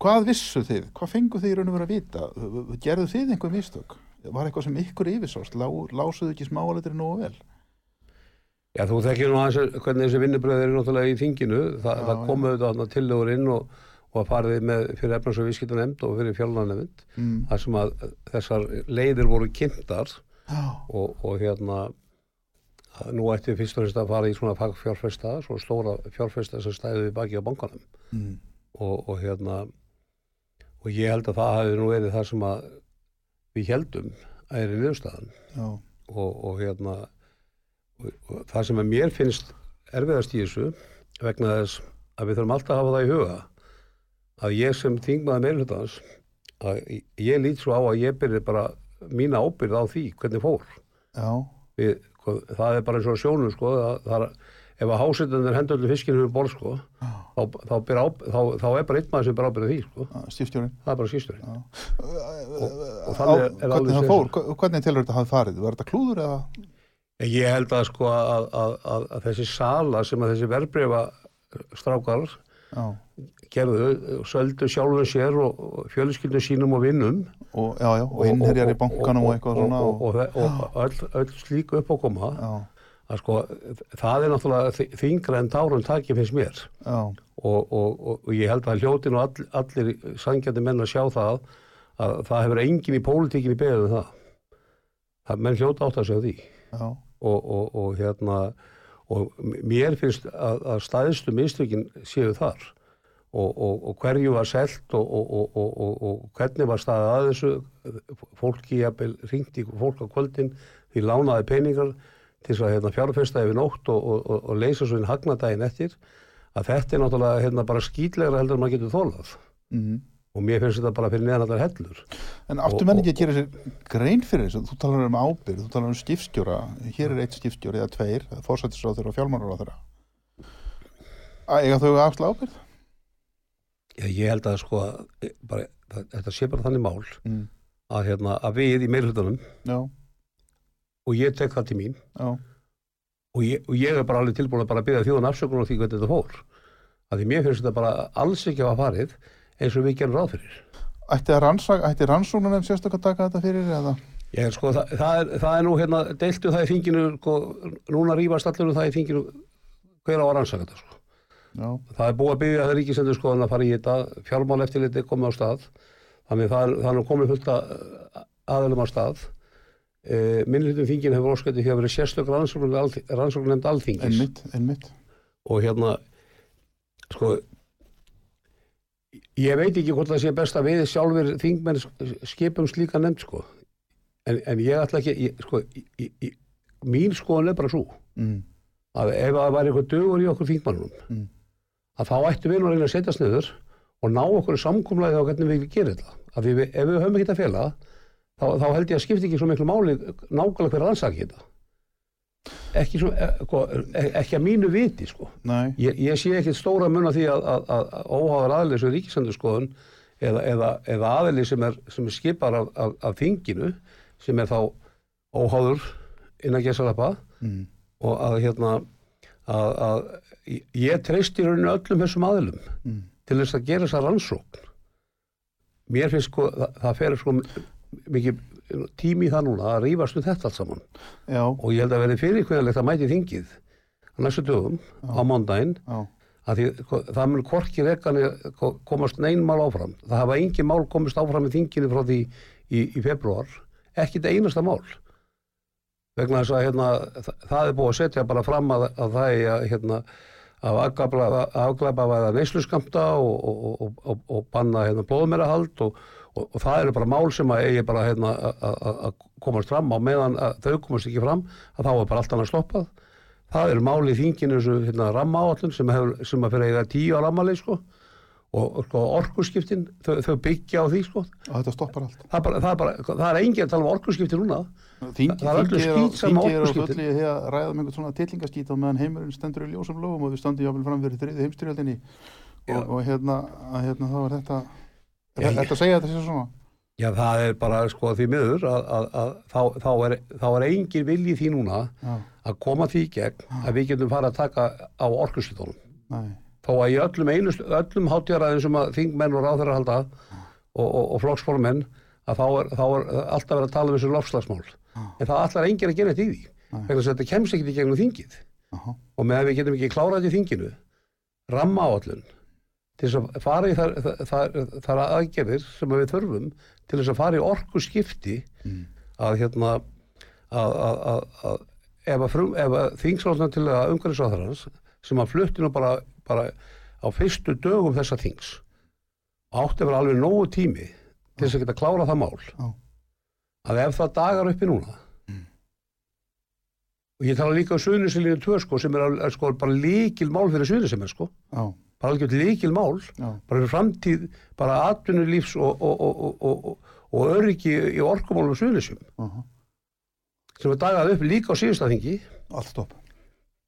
hvað vissu þið, hvað fengu þið í raun og vera að vita gerðu þið einhver mistök var eitthvað sem ykkur yfirsást Lá, lásuðu ekki smáaletri nógu vel Já þú þekkir nú aðeins hvernig þessi vinnubröð er náttúrulega í þinginu. Þa, Já, það komu auðvitað tillögur inn og, og farið með fyrir efnars og viðskiptanemnd og fyrir fjárlanemnd. mm. þar sem að þessar leiðir voru kynntar og, og hérna nú ætti fyrst og fremst að fara í svona fagfjárfesta, svona stóra fjárfesta sem stæði við baki á bankanum mm. og, og hérna og ég held að það hafi nú verið það sem að við heldum að er í já, og, og hérna og, og það sem að mér finnst erfiðast í þessu vegna þess að við þurfum alltaf að hafa það í huga að ég sem þingmaður meirhlutans að ég lít svo á að ég byrði bara mína ábyrð á því hvernig fór. Já, við, það er bara eins og sjónum sko, það, það ef að hásetundir hendur allir fiskinu um borð sko, já, þá, þá, á, þá, þá er bara einn maður sem ber ábyrð á því sko. já, stífstjórin það er bara skýsturinn Já. og þannig er- er hva- hvernig telur þetta hafi farið? Var þetta klúður eða? Ég held að sko að, að, að, að þessi sala sem að þessi verbreyfa strákar já, gerðu, söldu sjálfum sér og, og fjölskyldum sínum og vinnum. Og, og innherjar í bankanum og, eitthvað svona og, og, og, og öll, öll slík uppákoma já, að sko það er náttúrulega þi- þyngra en tárum takið finnst mér. Og, og, og, og ég held að hljótin og all, allir sangjandi menn að sjá það að það hefur engin í pólitíkinni beðið um það. Það menn hljóta átt að segja því. Og, og, og hérna og mér finnst að, að staðistu mistökin séu þar. Og, og, og hverju var selt og, og, og, og, og, og hvernig var staðið að þessu? Fólki jafnvel ringdi fólk á kvöldin því lánaði peningar til þess að hérna, fjárfesta yfir nótt og, og, og, og leysa svo inn hagnadaginn eftir að þetta er náttúrulega hérna, bara skýtlegra heldur en maður getur þólað mhm og mér finnst þetta bara fyrir neðan allar hellur En áttu Og- menn ekki að gera sér grein fyrir þessu? Þú talar um ábyrgð, þú talar um skipstjóra, hér er eitt skipstjóri eða tveir, fórsættisráður og þeirra. Eiga þau afsla ábyrgð? Já, ég held að sko að, e, bara, þetta sé bara þannig mál Mm. að, hérna, að við í meirhlutunum og ég tek það til mín. Já, og ég, og ég er bara alveg tilbúin að bara byrja þjóðan afsökunar á því hvernig þetta fór. Að því mér finnst þetta bara alls ekki að farið eins og við gerum ráð fyrir. Ætti, ætti rannsóknar en sérstök að taka þetta fyrir eða? ég, sko, það, það, er, það er nú hérna deiltu það í þinginu sko, núna rýfast allir um það í þinginu hver á að rannsaka þetta sko. Já, það er búið að byggja það ríkisendur sko að fara í þetta fjármál eftirliti komið á stað. Þannig það er, það er nú komið fullt að aðalum á stað e, minnlutum þingin hefur óskætti því að vera sérstök rannsókn nefnd alþingis einmitt, einmitt. og hérna sko ég veit ekki hvort það sé best að við sjálfur þingmenn skipum slíka nefnd sko en, en ég ætla ekki ég, sko, ég, ég, mín skoðan er bara svo Mm. að ef það væri eitthvað dögur í okkur þingmannum Mm. að þá ættum við nú að reyna að setjast niður og ná okkur samkomlaði á hvernig við gerum þetta við, ef við höfum ekki að fela þá, þá held ég að skipti ekki svo miklu máli nákvæmlega hver rannsaki þetta ekki, svo, e, sko, e- ekki að mínu viti sko Ég, ég sé ekkert stóra mun af því að, að, að, að óháðar aðli sem ríkisendurskoðun eða, eða, eða aðli sem er, sem er skipar af, af, af þinginu sem er þá óháður innan gesalapa mm. og að hérna að, að ég treysti í rauninu öllum þessum aðlum Mm. til þess að gera þessa rannsókn mér finnst sko það, það fer sko mikið tími í það núna að rífast um þetta allt saman. Já, og ég held að verði fyrirkveðanlegt að mæti þingið á næstu dögum á mándaginn að því það mun korki rekani komast neinn mál áfram. Það hafa engin mál komist áfram í þinginu frá því í, í februar ekki þetta einasta mál. Vegna þess að hérna, það, er búið að setja bara fram að, að það er að hérna, að afglæpa væða neysluskamta og, og, og, og, og banna hérna, blóðmerahald og, og, og það eru bara mál sem að eigi bara hérna, að- að að komast fram á meðan að þau komast ekki fram að þá er bara allt annað sloppað. Það eru mál í þinginu þessu hérna, rammaáallun sem, hefur, sem að fyrir eiga tíu á rammalið sko. Og, sko, orkuskiptin þau, þau byggja á því sko. Og þetta stoppar allt. Það er, bara, það er, bara, það er engin að tala um orkuskipti núna. Þingi, Það er öllu er á- skítsama þingi er á orkuskiptin. fullu í því að ræða um einhvern svona titlingaskít á meðan heimurinn stendur í ljósum lögum og við standum jáfnvel fram fyrir þriði heimstyrjöldinni og, og hérna, að, hérna þá er þetta Já, er þetta að segja þetta sé svona? Já, það er bara sko því miður að, að, að þá, þá, er, þá er engin vilji því núna já, að koma því gegn að við getum fara að taka á orkuskiptunum. Nei, þó að í öllum, öllum hátjáraðin sem að þingmenn og ráðherra halda og, og, og flokksformenn að þá er, þá er alltaf verið að tala um þessu lofslagsmál en það allar enginn að gera þetta í því að þetta kemst ekki í gegnum þingið. Aha, og með að við getum ekki klárað þetta í þinginu ramma áallun til þess að fara í þar, þar, þar, aðgerðir sem við þurfum til þess að fara í orku skipti að hérna að, að, að, að ef að, þingsláttan til að umhverfisáþarans sem að flutti nú bara, bara á fyrstu dögum þessa þings átti að vera alveg nógu tími til þess að geta klárað það mál. Já. að ef það dagar uppi núna og ég tala líka um suðnisilínu 2 sko sem er, er sko bara líkil mál fyrir suðnisilínu sko. Já, bara algjörð líkil mál já, bara framtíð, bara atvinnulífs og, og, og, og, og, og öryggi í orkumálum suðnisum aha, sem er dagað upp líka á stopp.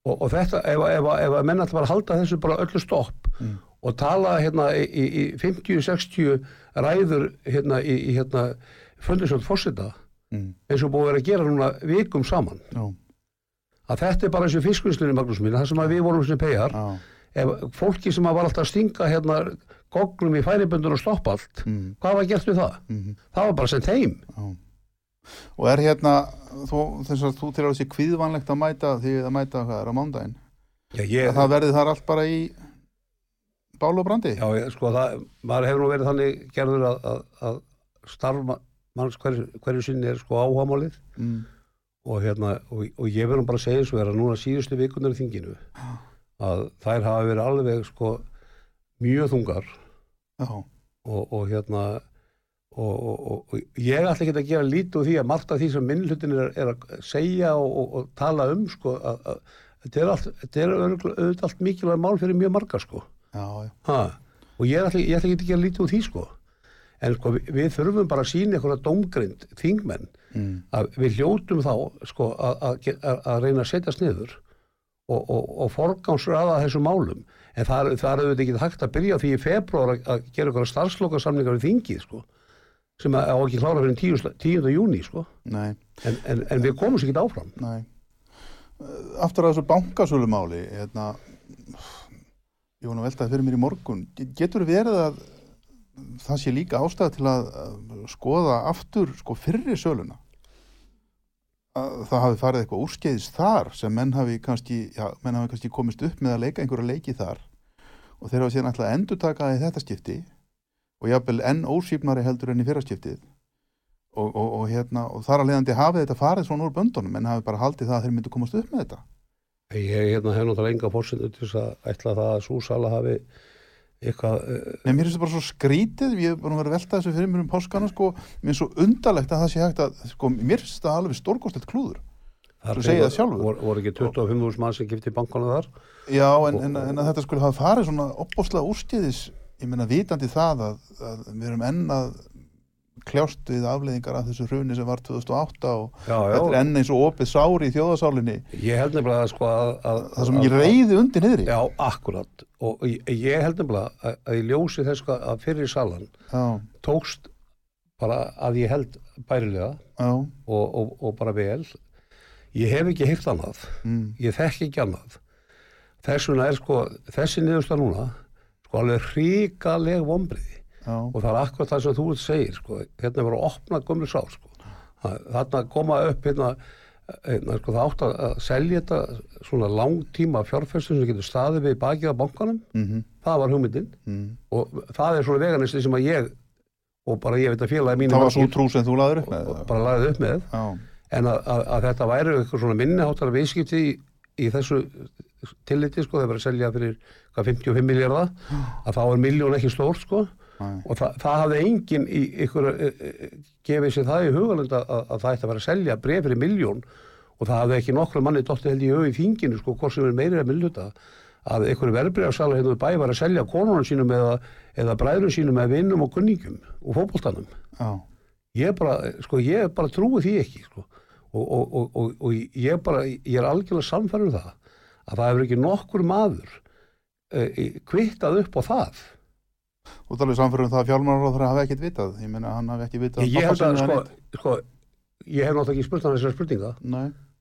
Og, og þetta, ef, ef, ef, að menn ætla bara halda þessu bara öllu stopp Mm. og tala hérna í, í, í 50-60 ræður hérna í, í hérna fundisjótt fórseta mm, eins og búið að gera núna vikum saman. Já, að þetta er bara eins og fiskvinnslinni Magnús mín, það sem við vorum sem pegar já, fólki sem var alltaf að stinga hérna gognum í færiböndun og stoppa allt mm, hvað var gert við það? mm, Það var bara sendt heim. Já. Og er hérna þú, þú til að þessi kvíðvanlegt að mæta því að mæta hvað er á mándaginn Já, ég, að það verði þar allt bara í bál og brandi? Já, ég, sko það, maður hefur nú verið þannig gerður að, að, að starf ma- manns hverju, hverju sinni er sko áhagamálið mm, og hérna, og, og ég verðum bara að segja eins og er að núna síðustu vikunar í þinginu að þær hafa verið alveg sko mjög þungar. Og, og hérna og, og, og, ég ætla ekki að gera lítið úr því að margt af því sem minnlutin er, er að segja og, og, og tala um sko að, að þetta er, allt, auðvitað allt mikilvæg mál fyrir mjög marga sko. Já, já, og ég ætla, ég ætla ekki að gera lítið úr því sko. En sko við, við þurfum bara að sína einhverja dómgrind þingmenn mm, að við hljótum þá sko að, að, að reyna að setjast niður og, og, og forgámsraða þessum málum. En það, er- auðvitað ekki hægt að byrja því í februar að, gera einhverja starfslokasamlingar í þingið sko sem að, á ekki klára fyrir 10. 10. júni sko. En, en, en við komumst ekki áfram. Nei. Eh, aftur að þessu bankasölumáli hérna ég var nú að velta það fyrir mér í morgun. Getur verið að það sé líka ástæða til að skoða aftur sko fyrri söluna það hafi farið eitthvað úrskeiðis þar sem menn hafi kannski, já, menn hafi kannski komist upp með að leika einhverja leiki þar og þeir hafa síðan alltaf að endurtaka það í þetta skipti og jafnvel enn ósýpnari heldur enn í fyrra skiptið. Og, og, og, hérna, og þar að leiðandi hafi þetta farið svona úr böndunum en hafi bara haldið það að þeir myndu komast upp með þetta. Ég hérna, hef náttúrulega enga fórsendur til þess að ætla það að súsala hafi eitthvað eh, Nei, mér finnst þetta bara svo skrítið, hef búin að vera að velta þessu fyrir mér um páskana, sko, mér finnst svo undarlegt að það sé hægt að, sko, mér finnst þetta alveg stórkostlegt klúður. Þú segir það sjálfur. voru, voru ekki 25.000 mann sem gifti bankana þar Já, en, en, en að þetta skulle hafa farið svona opbóðslega úrskeiðis, ég meina vitandi það að, að við erum enn að kljást við afleiðingar af þessu hruni sem var 2008 og já, þetta er já, enn eins og opið sári í þjóðasálinni, ég held nefnilega að sko að, að, það sem ég reyði undir niðri. Já, akkurat. Og ég, held nefnilega að, að ég ljósi þess að fyrir salan Já, tókst bara að ég held bærilega já, og, og, og bara vel. Ég hef ekki heyrt annað. Mm, ég þekki ekki annað. Þess vegna er sko þessi niðursta núna sko alveg hrikaleg vombriði já, og það er akkurat það sem þú segir sko, hérna er bara að opna gömlu sál sko. Það- þarna koma upp hérna, hérna sko, það átt að selja þetta svona langtíma fjárfestum sem getur staðið við bakið á bankanum. Mhm, það var hugmyndin. Mm, og það er svona veganisli sem að ég og bara ég veit að félagi mínu það var svo trú sem þú laður upp með og bara lagði upp með. Já, en að, að, að þetta væri eitthvað svona minniháttar viðskipti í, í þessu tilliti sko, þeir verið að selja fyrir hvað, 55 miljardar að þá er miljón ekki stór sko Nei. og það, það hafði enginn í ykkur e, e, gefið sér það í hugalund að, að, að það ætti að vera að selja bref fyrir miljón og það hafði ekki nokkru manni dottið held í hug í þinginu sko, hvort sem er meiri að milluta að einhverju verbreyðarsalar hérna við bæ var að selja konunum sínum eða, eða bræðrum sínum eða vinnum og kunningum og fótboltanum já, ég bara, sko, ég bara trúi því ekki sko. og, og, og, og, og ég bara, ég er algjörlega samfærður það að það hefur ekki nokkur maður uh, kvittað upp á það þú talir samfyrir um það að fjármálaráður hafi ekkert vitað, ég meina hann hafi ekki vitað ég sko, sko ég hef náttúrulega ekki spurt hann þessar spurninga.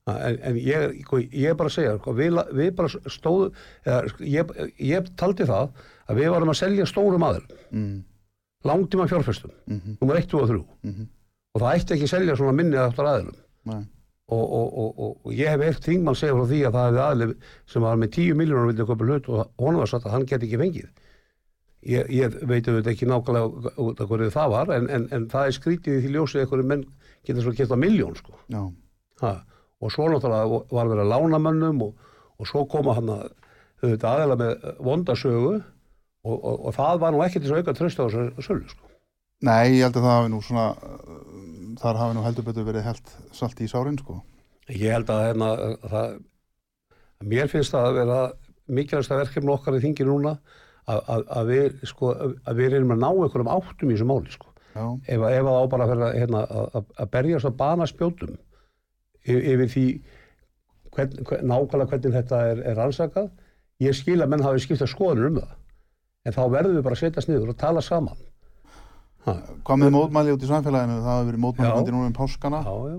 En, en ég, sko, ég er bara að segja sko, við, við bara stóðu eða, sko, ég, ég taldi það að við varum að selja stórum aður mm, langtíma fjárfestum, mm nummer 1, 2 og 3 mm og það ætti ekki að selja svona minni aftur nei, og, og, og, og, og ég hef eitt þingmann segja frá því að það hefði aðlið sem var með 10 miljónur og honum var satt að hann geti ekki fengið ég, ég veit auðvitað ekki nákvæmlega út af hverju það var en, en, en það er skrítið í því ljósið einhverju menn geta svo kæft á miljón sko. ha. og svo náttúrulega var verið að lána mönnum og, og svo koma hann að auðvitað aðeila með vondasögu og, og, og það var nú til þess að auka tröst á þessu sölu sko. nei, ég held að það hafi nú svona þar hafi nú heldur betur verið held salt í sárin, sko Ég held að hérna, það, að mér finnst það að vera mikilvægsta verkefni okkar í þingi núna að, að, að, við, sko, að við erum að ná einhverjum áttum í þessu máli sko. ef, að- ef að á bara að, vera, hérna, að, berjast að bana spjótum yfir, því hvern, hvern, nákvæmlega hvernig þetta er, er rannsakað. Ég skil að menn hafi skipta skoðunum um það en þá verðum við bara að setjast niður og tala saman. Ha, hvað með mótmæli út í samfélaginu? Það hafi verið mótmæli undir núna um páskana. Já, já.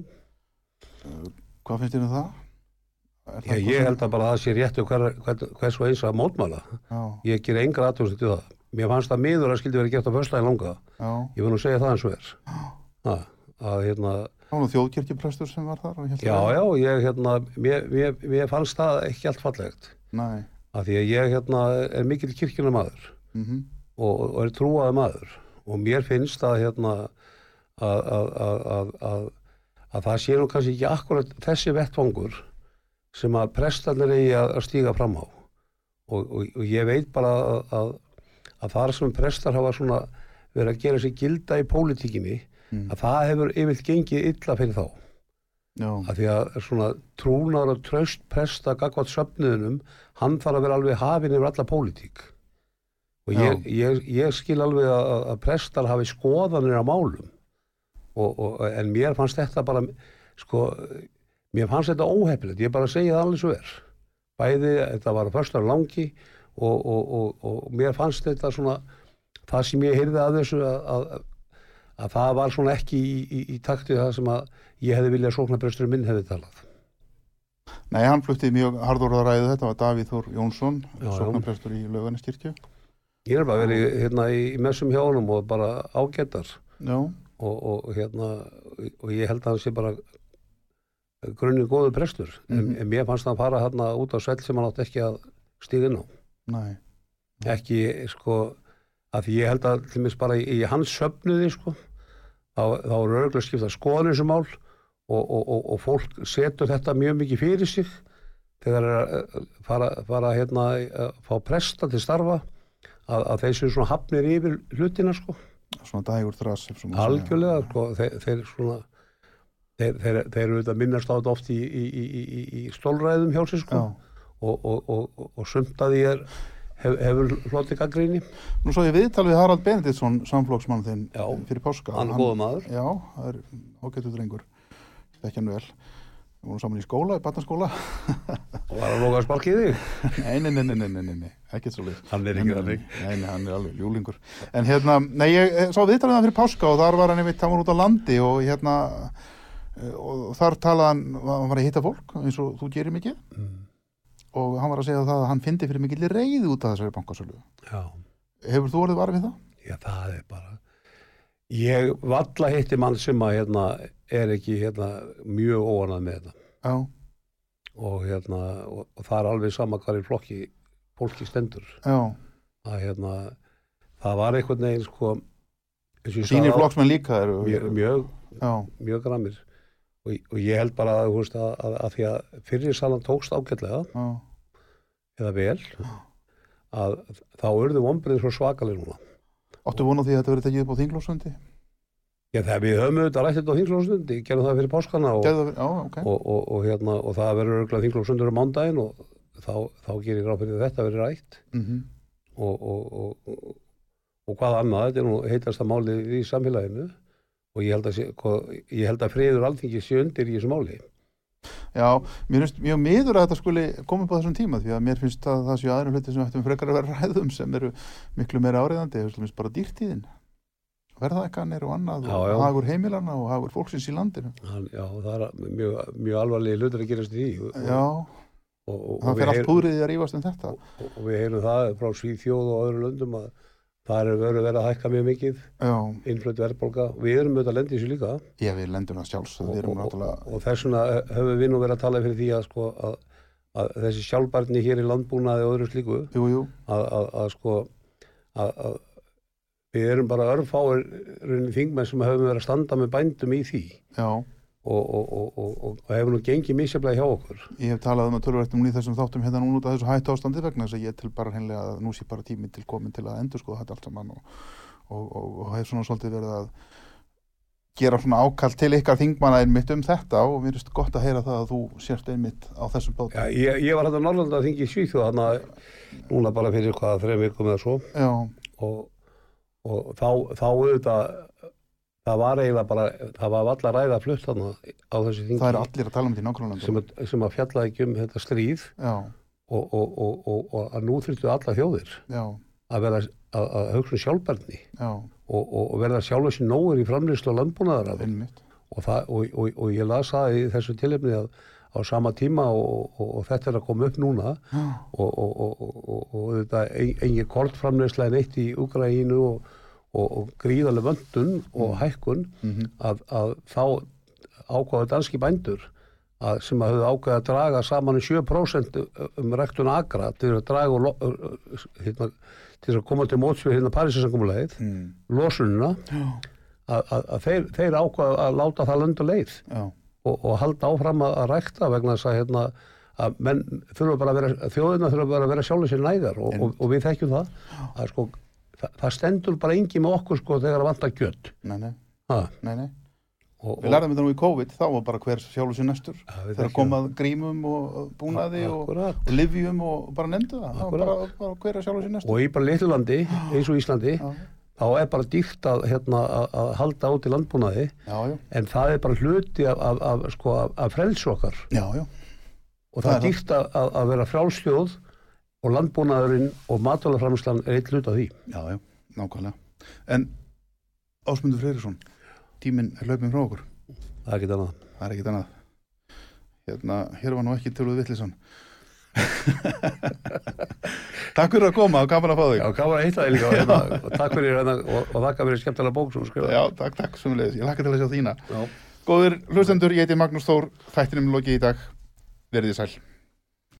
hvað finnst þér um það? Ég, ég held að bara að það sé réttu hver, hver, hvers og eins að mótmála já, ég ger engar aðtöðsett í það. Mér fannst það miður að skildi verið gert á föstudaginn langa. Já, ég vil nú segja það eins og er. Að hérna það var nú þjóðkirkjuprestur sem var þar já já ég hérna mér, mér, mér fannst það ekki allt fallegt. Nei, að því að ég hérna er mikill kirkjuna maður mhm, og, og er trúaði maður. Og mér finnst að hérna að, að, að, að, að, að það sé nú kannski ekki akkurat þessi vettfangur sem að prestarnir eigi að, að stíga fram á. Og, og, og ég veit bara að, að, að þar sem prestar hafa svona verið að gera sig gilda í pólitíkinni Mm. að það hefur yfirlt gengið illa fyrir þá. Já, að því að svona trúnar og tröst presta gagvat söfniðunum hann þarf að vera alveg hafinn yfir alla pólitík. Og ég, ég, ég skil alveg að, að prestar hafi skoðanir á málum. Og, og, en mér fannst þetta bara sko, mér fannst þetta óhefnilegt ég bara segi það alveg svo er. Bæði, þetta var fyrstar langi og, og, og, og mér fannst þetta svona það sem ég heyrði að þessu að, að, að það var svona ekki í, í, í takti það sem að ég hefði viljað sóknarpresturinn minn hefði talað. Nei, hann flutti mjög harðorða ræðu þetta var Davíð Þór Jónsson sóknarprestur í Laugarneskirkju. Ég er bara verið hérna í, í messum hjá honum og bara ágættar og, og hérna og ég held að hann sé bara grunnir góður prestur en, Mhm. en mér fannst hann fara hérna út á svell sem hann átt ekki að stíga inn á nei, ekki sko að því ég held að til mér bara í, í hans söfnuði sko þá, þá er örgulega skipta skoðan þessu mál og, og, og, og fólk setur þetta mjög mikið fyrir sig þegar er að fara, fara hérna að fá presta til starfa að, að þeir séu svona hafnir yfir hlutina sko svona dægur segja. algjörlega sko þeir, þeir svona þeir, þeir, þeir eru auðvitað minnast á þetta oft í, í, í, í stólræðum hjá sér sko. Og, og, og, og sömndaði er hef, hefur hloti gaggríni Nú svo ég viðtal við Harald Benediktsson samflóksmann þinn já, fyrir páska. Hann er góða maður. Já, það er ágættuður einhver ekki hann vel. Við vorum saman í skóla, í batnarskóla og var að loka að sparki þig? Nei, nei, nei, nei, nei, nei, ekkert svo líf hann er ekki þannig. Nei, nei, hann er alveg júlingur en hérna, nei, ég sá viðtalið hann fyrir páska og þar var hann einmitt, hann var út á landi og hérna og þar talaði hann, hann var að hitta fólk eins og þú gerir mikið. Mm. og hann var að segja það að hann fyndi fyrir mikill reyði út af þessari bankasölu. Já, Hefur þú orðið varð við það? já, það er bara ég valla hitti mann sem að hérna er ekki hérna mjög óanað með þetta. Já, og hérna og, og það er alveg sama hvað er flokki fólki stendur. Já, að hérna það var einhvern veginn sko Sýnir flokksmenn líka eru mjög, mjög, mjög grammir og, og ég held bara að, veist, að, að, að því að fyrir salan tókst ágætlega já, eða vel að þá urðu vombrið svo svakalir núna. Áttu vona því að þetta verið tekið upp á þinglósundi Já, þegar við höfum auðvitað rætt þetta á þinglófsund, ég gerði það fyrir páskana og, það, já, ok. og, og, og, hérna, og það verður örgulega þinglófsundur á mándaginn og þá, þá gerir ráð fyrir að þetta verður rætt. Mhm. og, og, og, og, og hvað annað, þetta er nú heitasta málið í samfélaginu og ég held að, sé, hvað, ég held að friður alþingi sé undir í þessu máli. Já, mér finnst mjög miður að þetta skuli koma upp á þessum tíma því að mér finnst að það séu aðra hluti sem ættum frekar að vera ræðum sem eru miklu meira áriðandi, þess að bara dýrtíðin. Verðækanir og annað Já, og já. hagur heimilana og hagur fólksins í landinu. Hann, já, það er mjög, mjög alvarlega hlutur að gerast í og, Já, og, og, og, það fer allt heyr- púðrið að rífast um þetta. og, og við heyrum það frá Svíþjóð og öðru löndum að það er verið að hækka mjög mikið innflötu verðbólga. Og við erum auðvitað að lendi þessu líka. Já, við lendum það erum og, og, náttúrulega og þess vegna höfum við nú verið að tala fyrir því að, sko, að, að þessi sjálfbarni hér í landbúnaði og öðru slíku Jú, jú, að, að, að sko að, að við erum bara örfáir þingmenn sem höfum verið að standa með bændum í því. Já og, og, og, hefur nú gengið misjaflega hjá okkur. Ég hef talað um að tölvertum núna í þessum þáttum hérna núna út af þessu hættu ástandi vegna þess að ég til bara hennilega að nú sé bara tími til komin til að endur skoða þetta allt saman og, og, og, og hef svona svolítið verið að gera svona ákall til ykkar þingmanna einmitt um þetta og mér finnst gott að heyra það að þú sért einmitt á þessum bát. Já, ég, ég var hægt að Norrlanda að þingi í Svíþjóð þannig núna bara fyrir hvað þreim vikum eða svo. Já, og, og þá, þá auðvitað það var eiginlega bara, það var allar ræða flutt þannig á þessu þingi. Það eru allir að tala um þetta í nákvæmlega sem, sem að fjalla ekki um þetta stríð. Og, og, og, og, og að nú þurftu alla þjóðir já, að vera að, að hugsa um sjálfbarni já, og, verða sjálfur sér nógur í framlýslu og landbúnaðar og, það, og, og, og ég las það í þessu tilefni að á sama tíma og, og, og þetta er að koma upp núna og, og, og, og, og þetta engin kortframleysla en eitt í Ukraínu og, og, og gríðarlega vöndun og hækkun mhm, að, að þá ákvaðu danski bændur að, sem að höfðu ákvaði að draga saman í 7% um rektun agra til að draga og, hérna, til að koma til mótsvið hérna Parísasankomulegið, mm, losununa að, að, að þeir, þeir ákvaðu að láta það löndu leið og, og halda áfram að, rækta vegna þess að, hérna, að menn þurfa bara að vera, þjóðina þurfa bara að vera sjálfur sér nægar og, og, og við þekkjum það að sko, það, það stendur bara engi með okkur sko þegar að vanta kjött nei, nei, nei, nei. og, Við lærðum þetta nú í COVID, þá var bara hver sjálfur sér næstur. Þegar komað grímum og búnaði og, Akkúrat. og livjum og bara nefndu það. Það bara, bara hver sjálfur sér næstur. og í bara litlu landi eins og Íslandi Já, þá er bara dýrt að, hérna, að, halda í landbúnaði já, já, en það er bara hluti af, af, af, sko, af, af frelsu okkar já, já. og Það það er dýrt að, vera frjálsþjóð og landbúnaðurinn og matvælarframslan er eitt hlut af því Já, já, nákvæmlega. En Ásmundur Freyrisson, tíminn er hlaupin frá okkur. það er ekki annað Það er ekkit annað. Hérna, hér var nú ekki töluð vittlisann. Takk fyrir að koma og gaman að fá þig. Já, gaman að hitta þig líka hérna, takk fyrir hérna, og, og þakka fyrir skemmtilega bók sem þú skrifaði. Já, takk, takk, sumulegis. Ég lakka til að sjá þína. Já. Góðir hlustendur, ég heiti Magnús Þór, þættinum lokið í dag. Verðið sæl.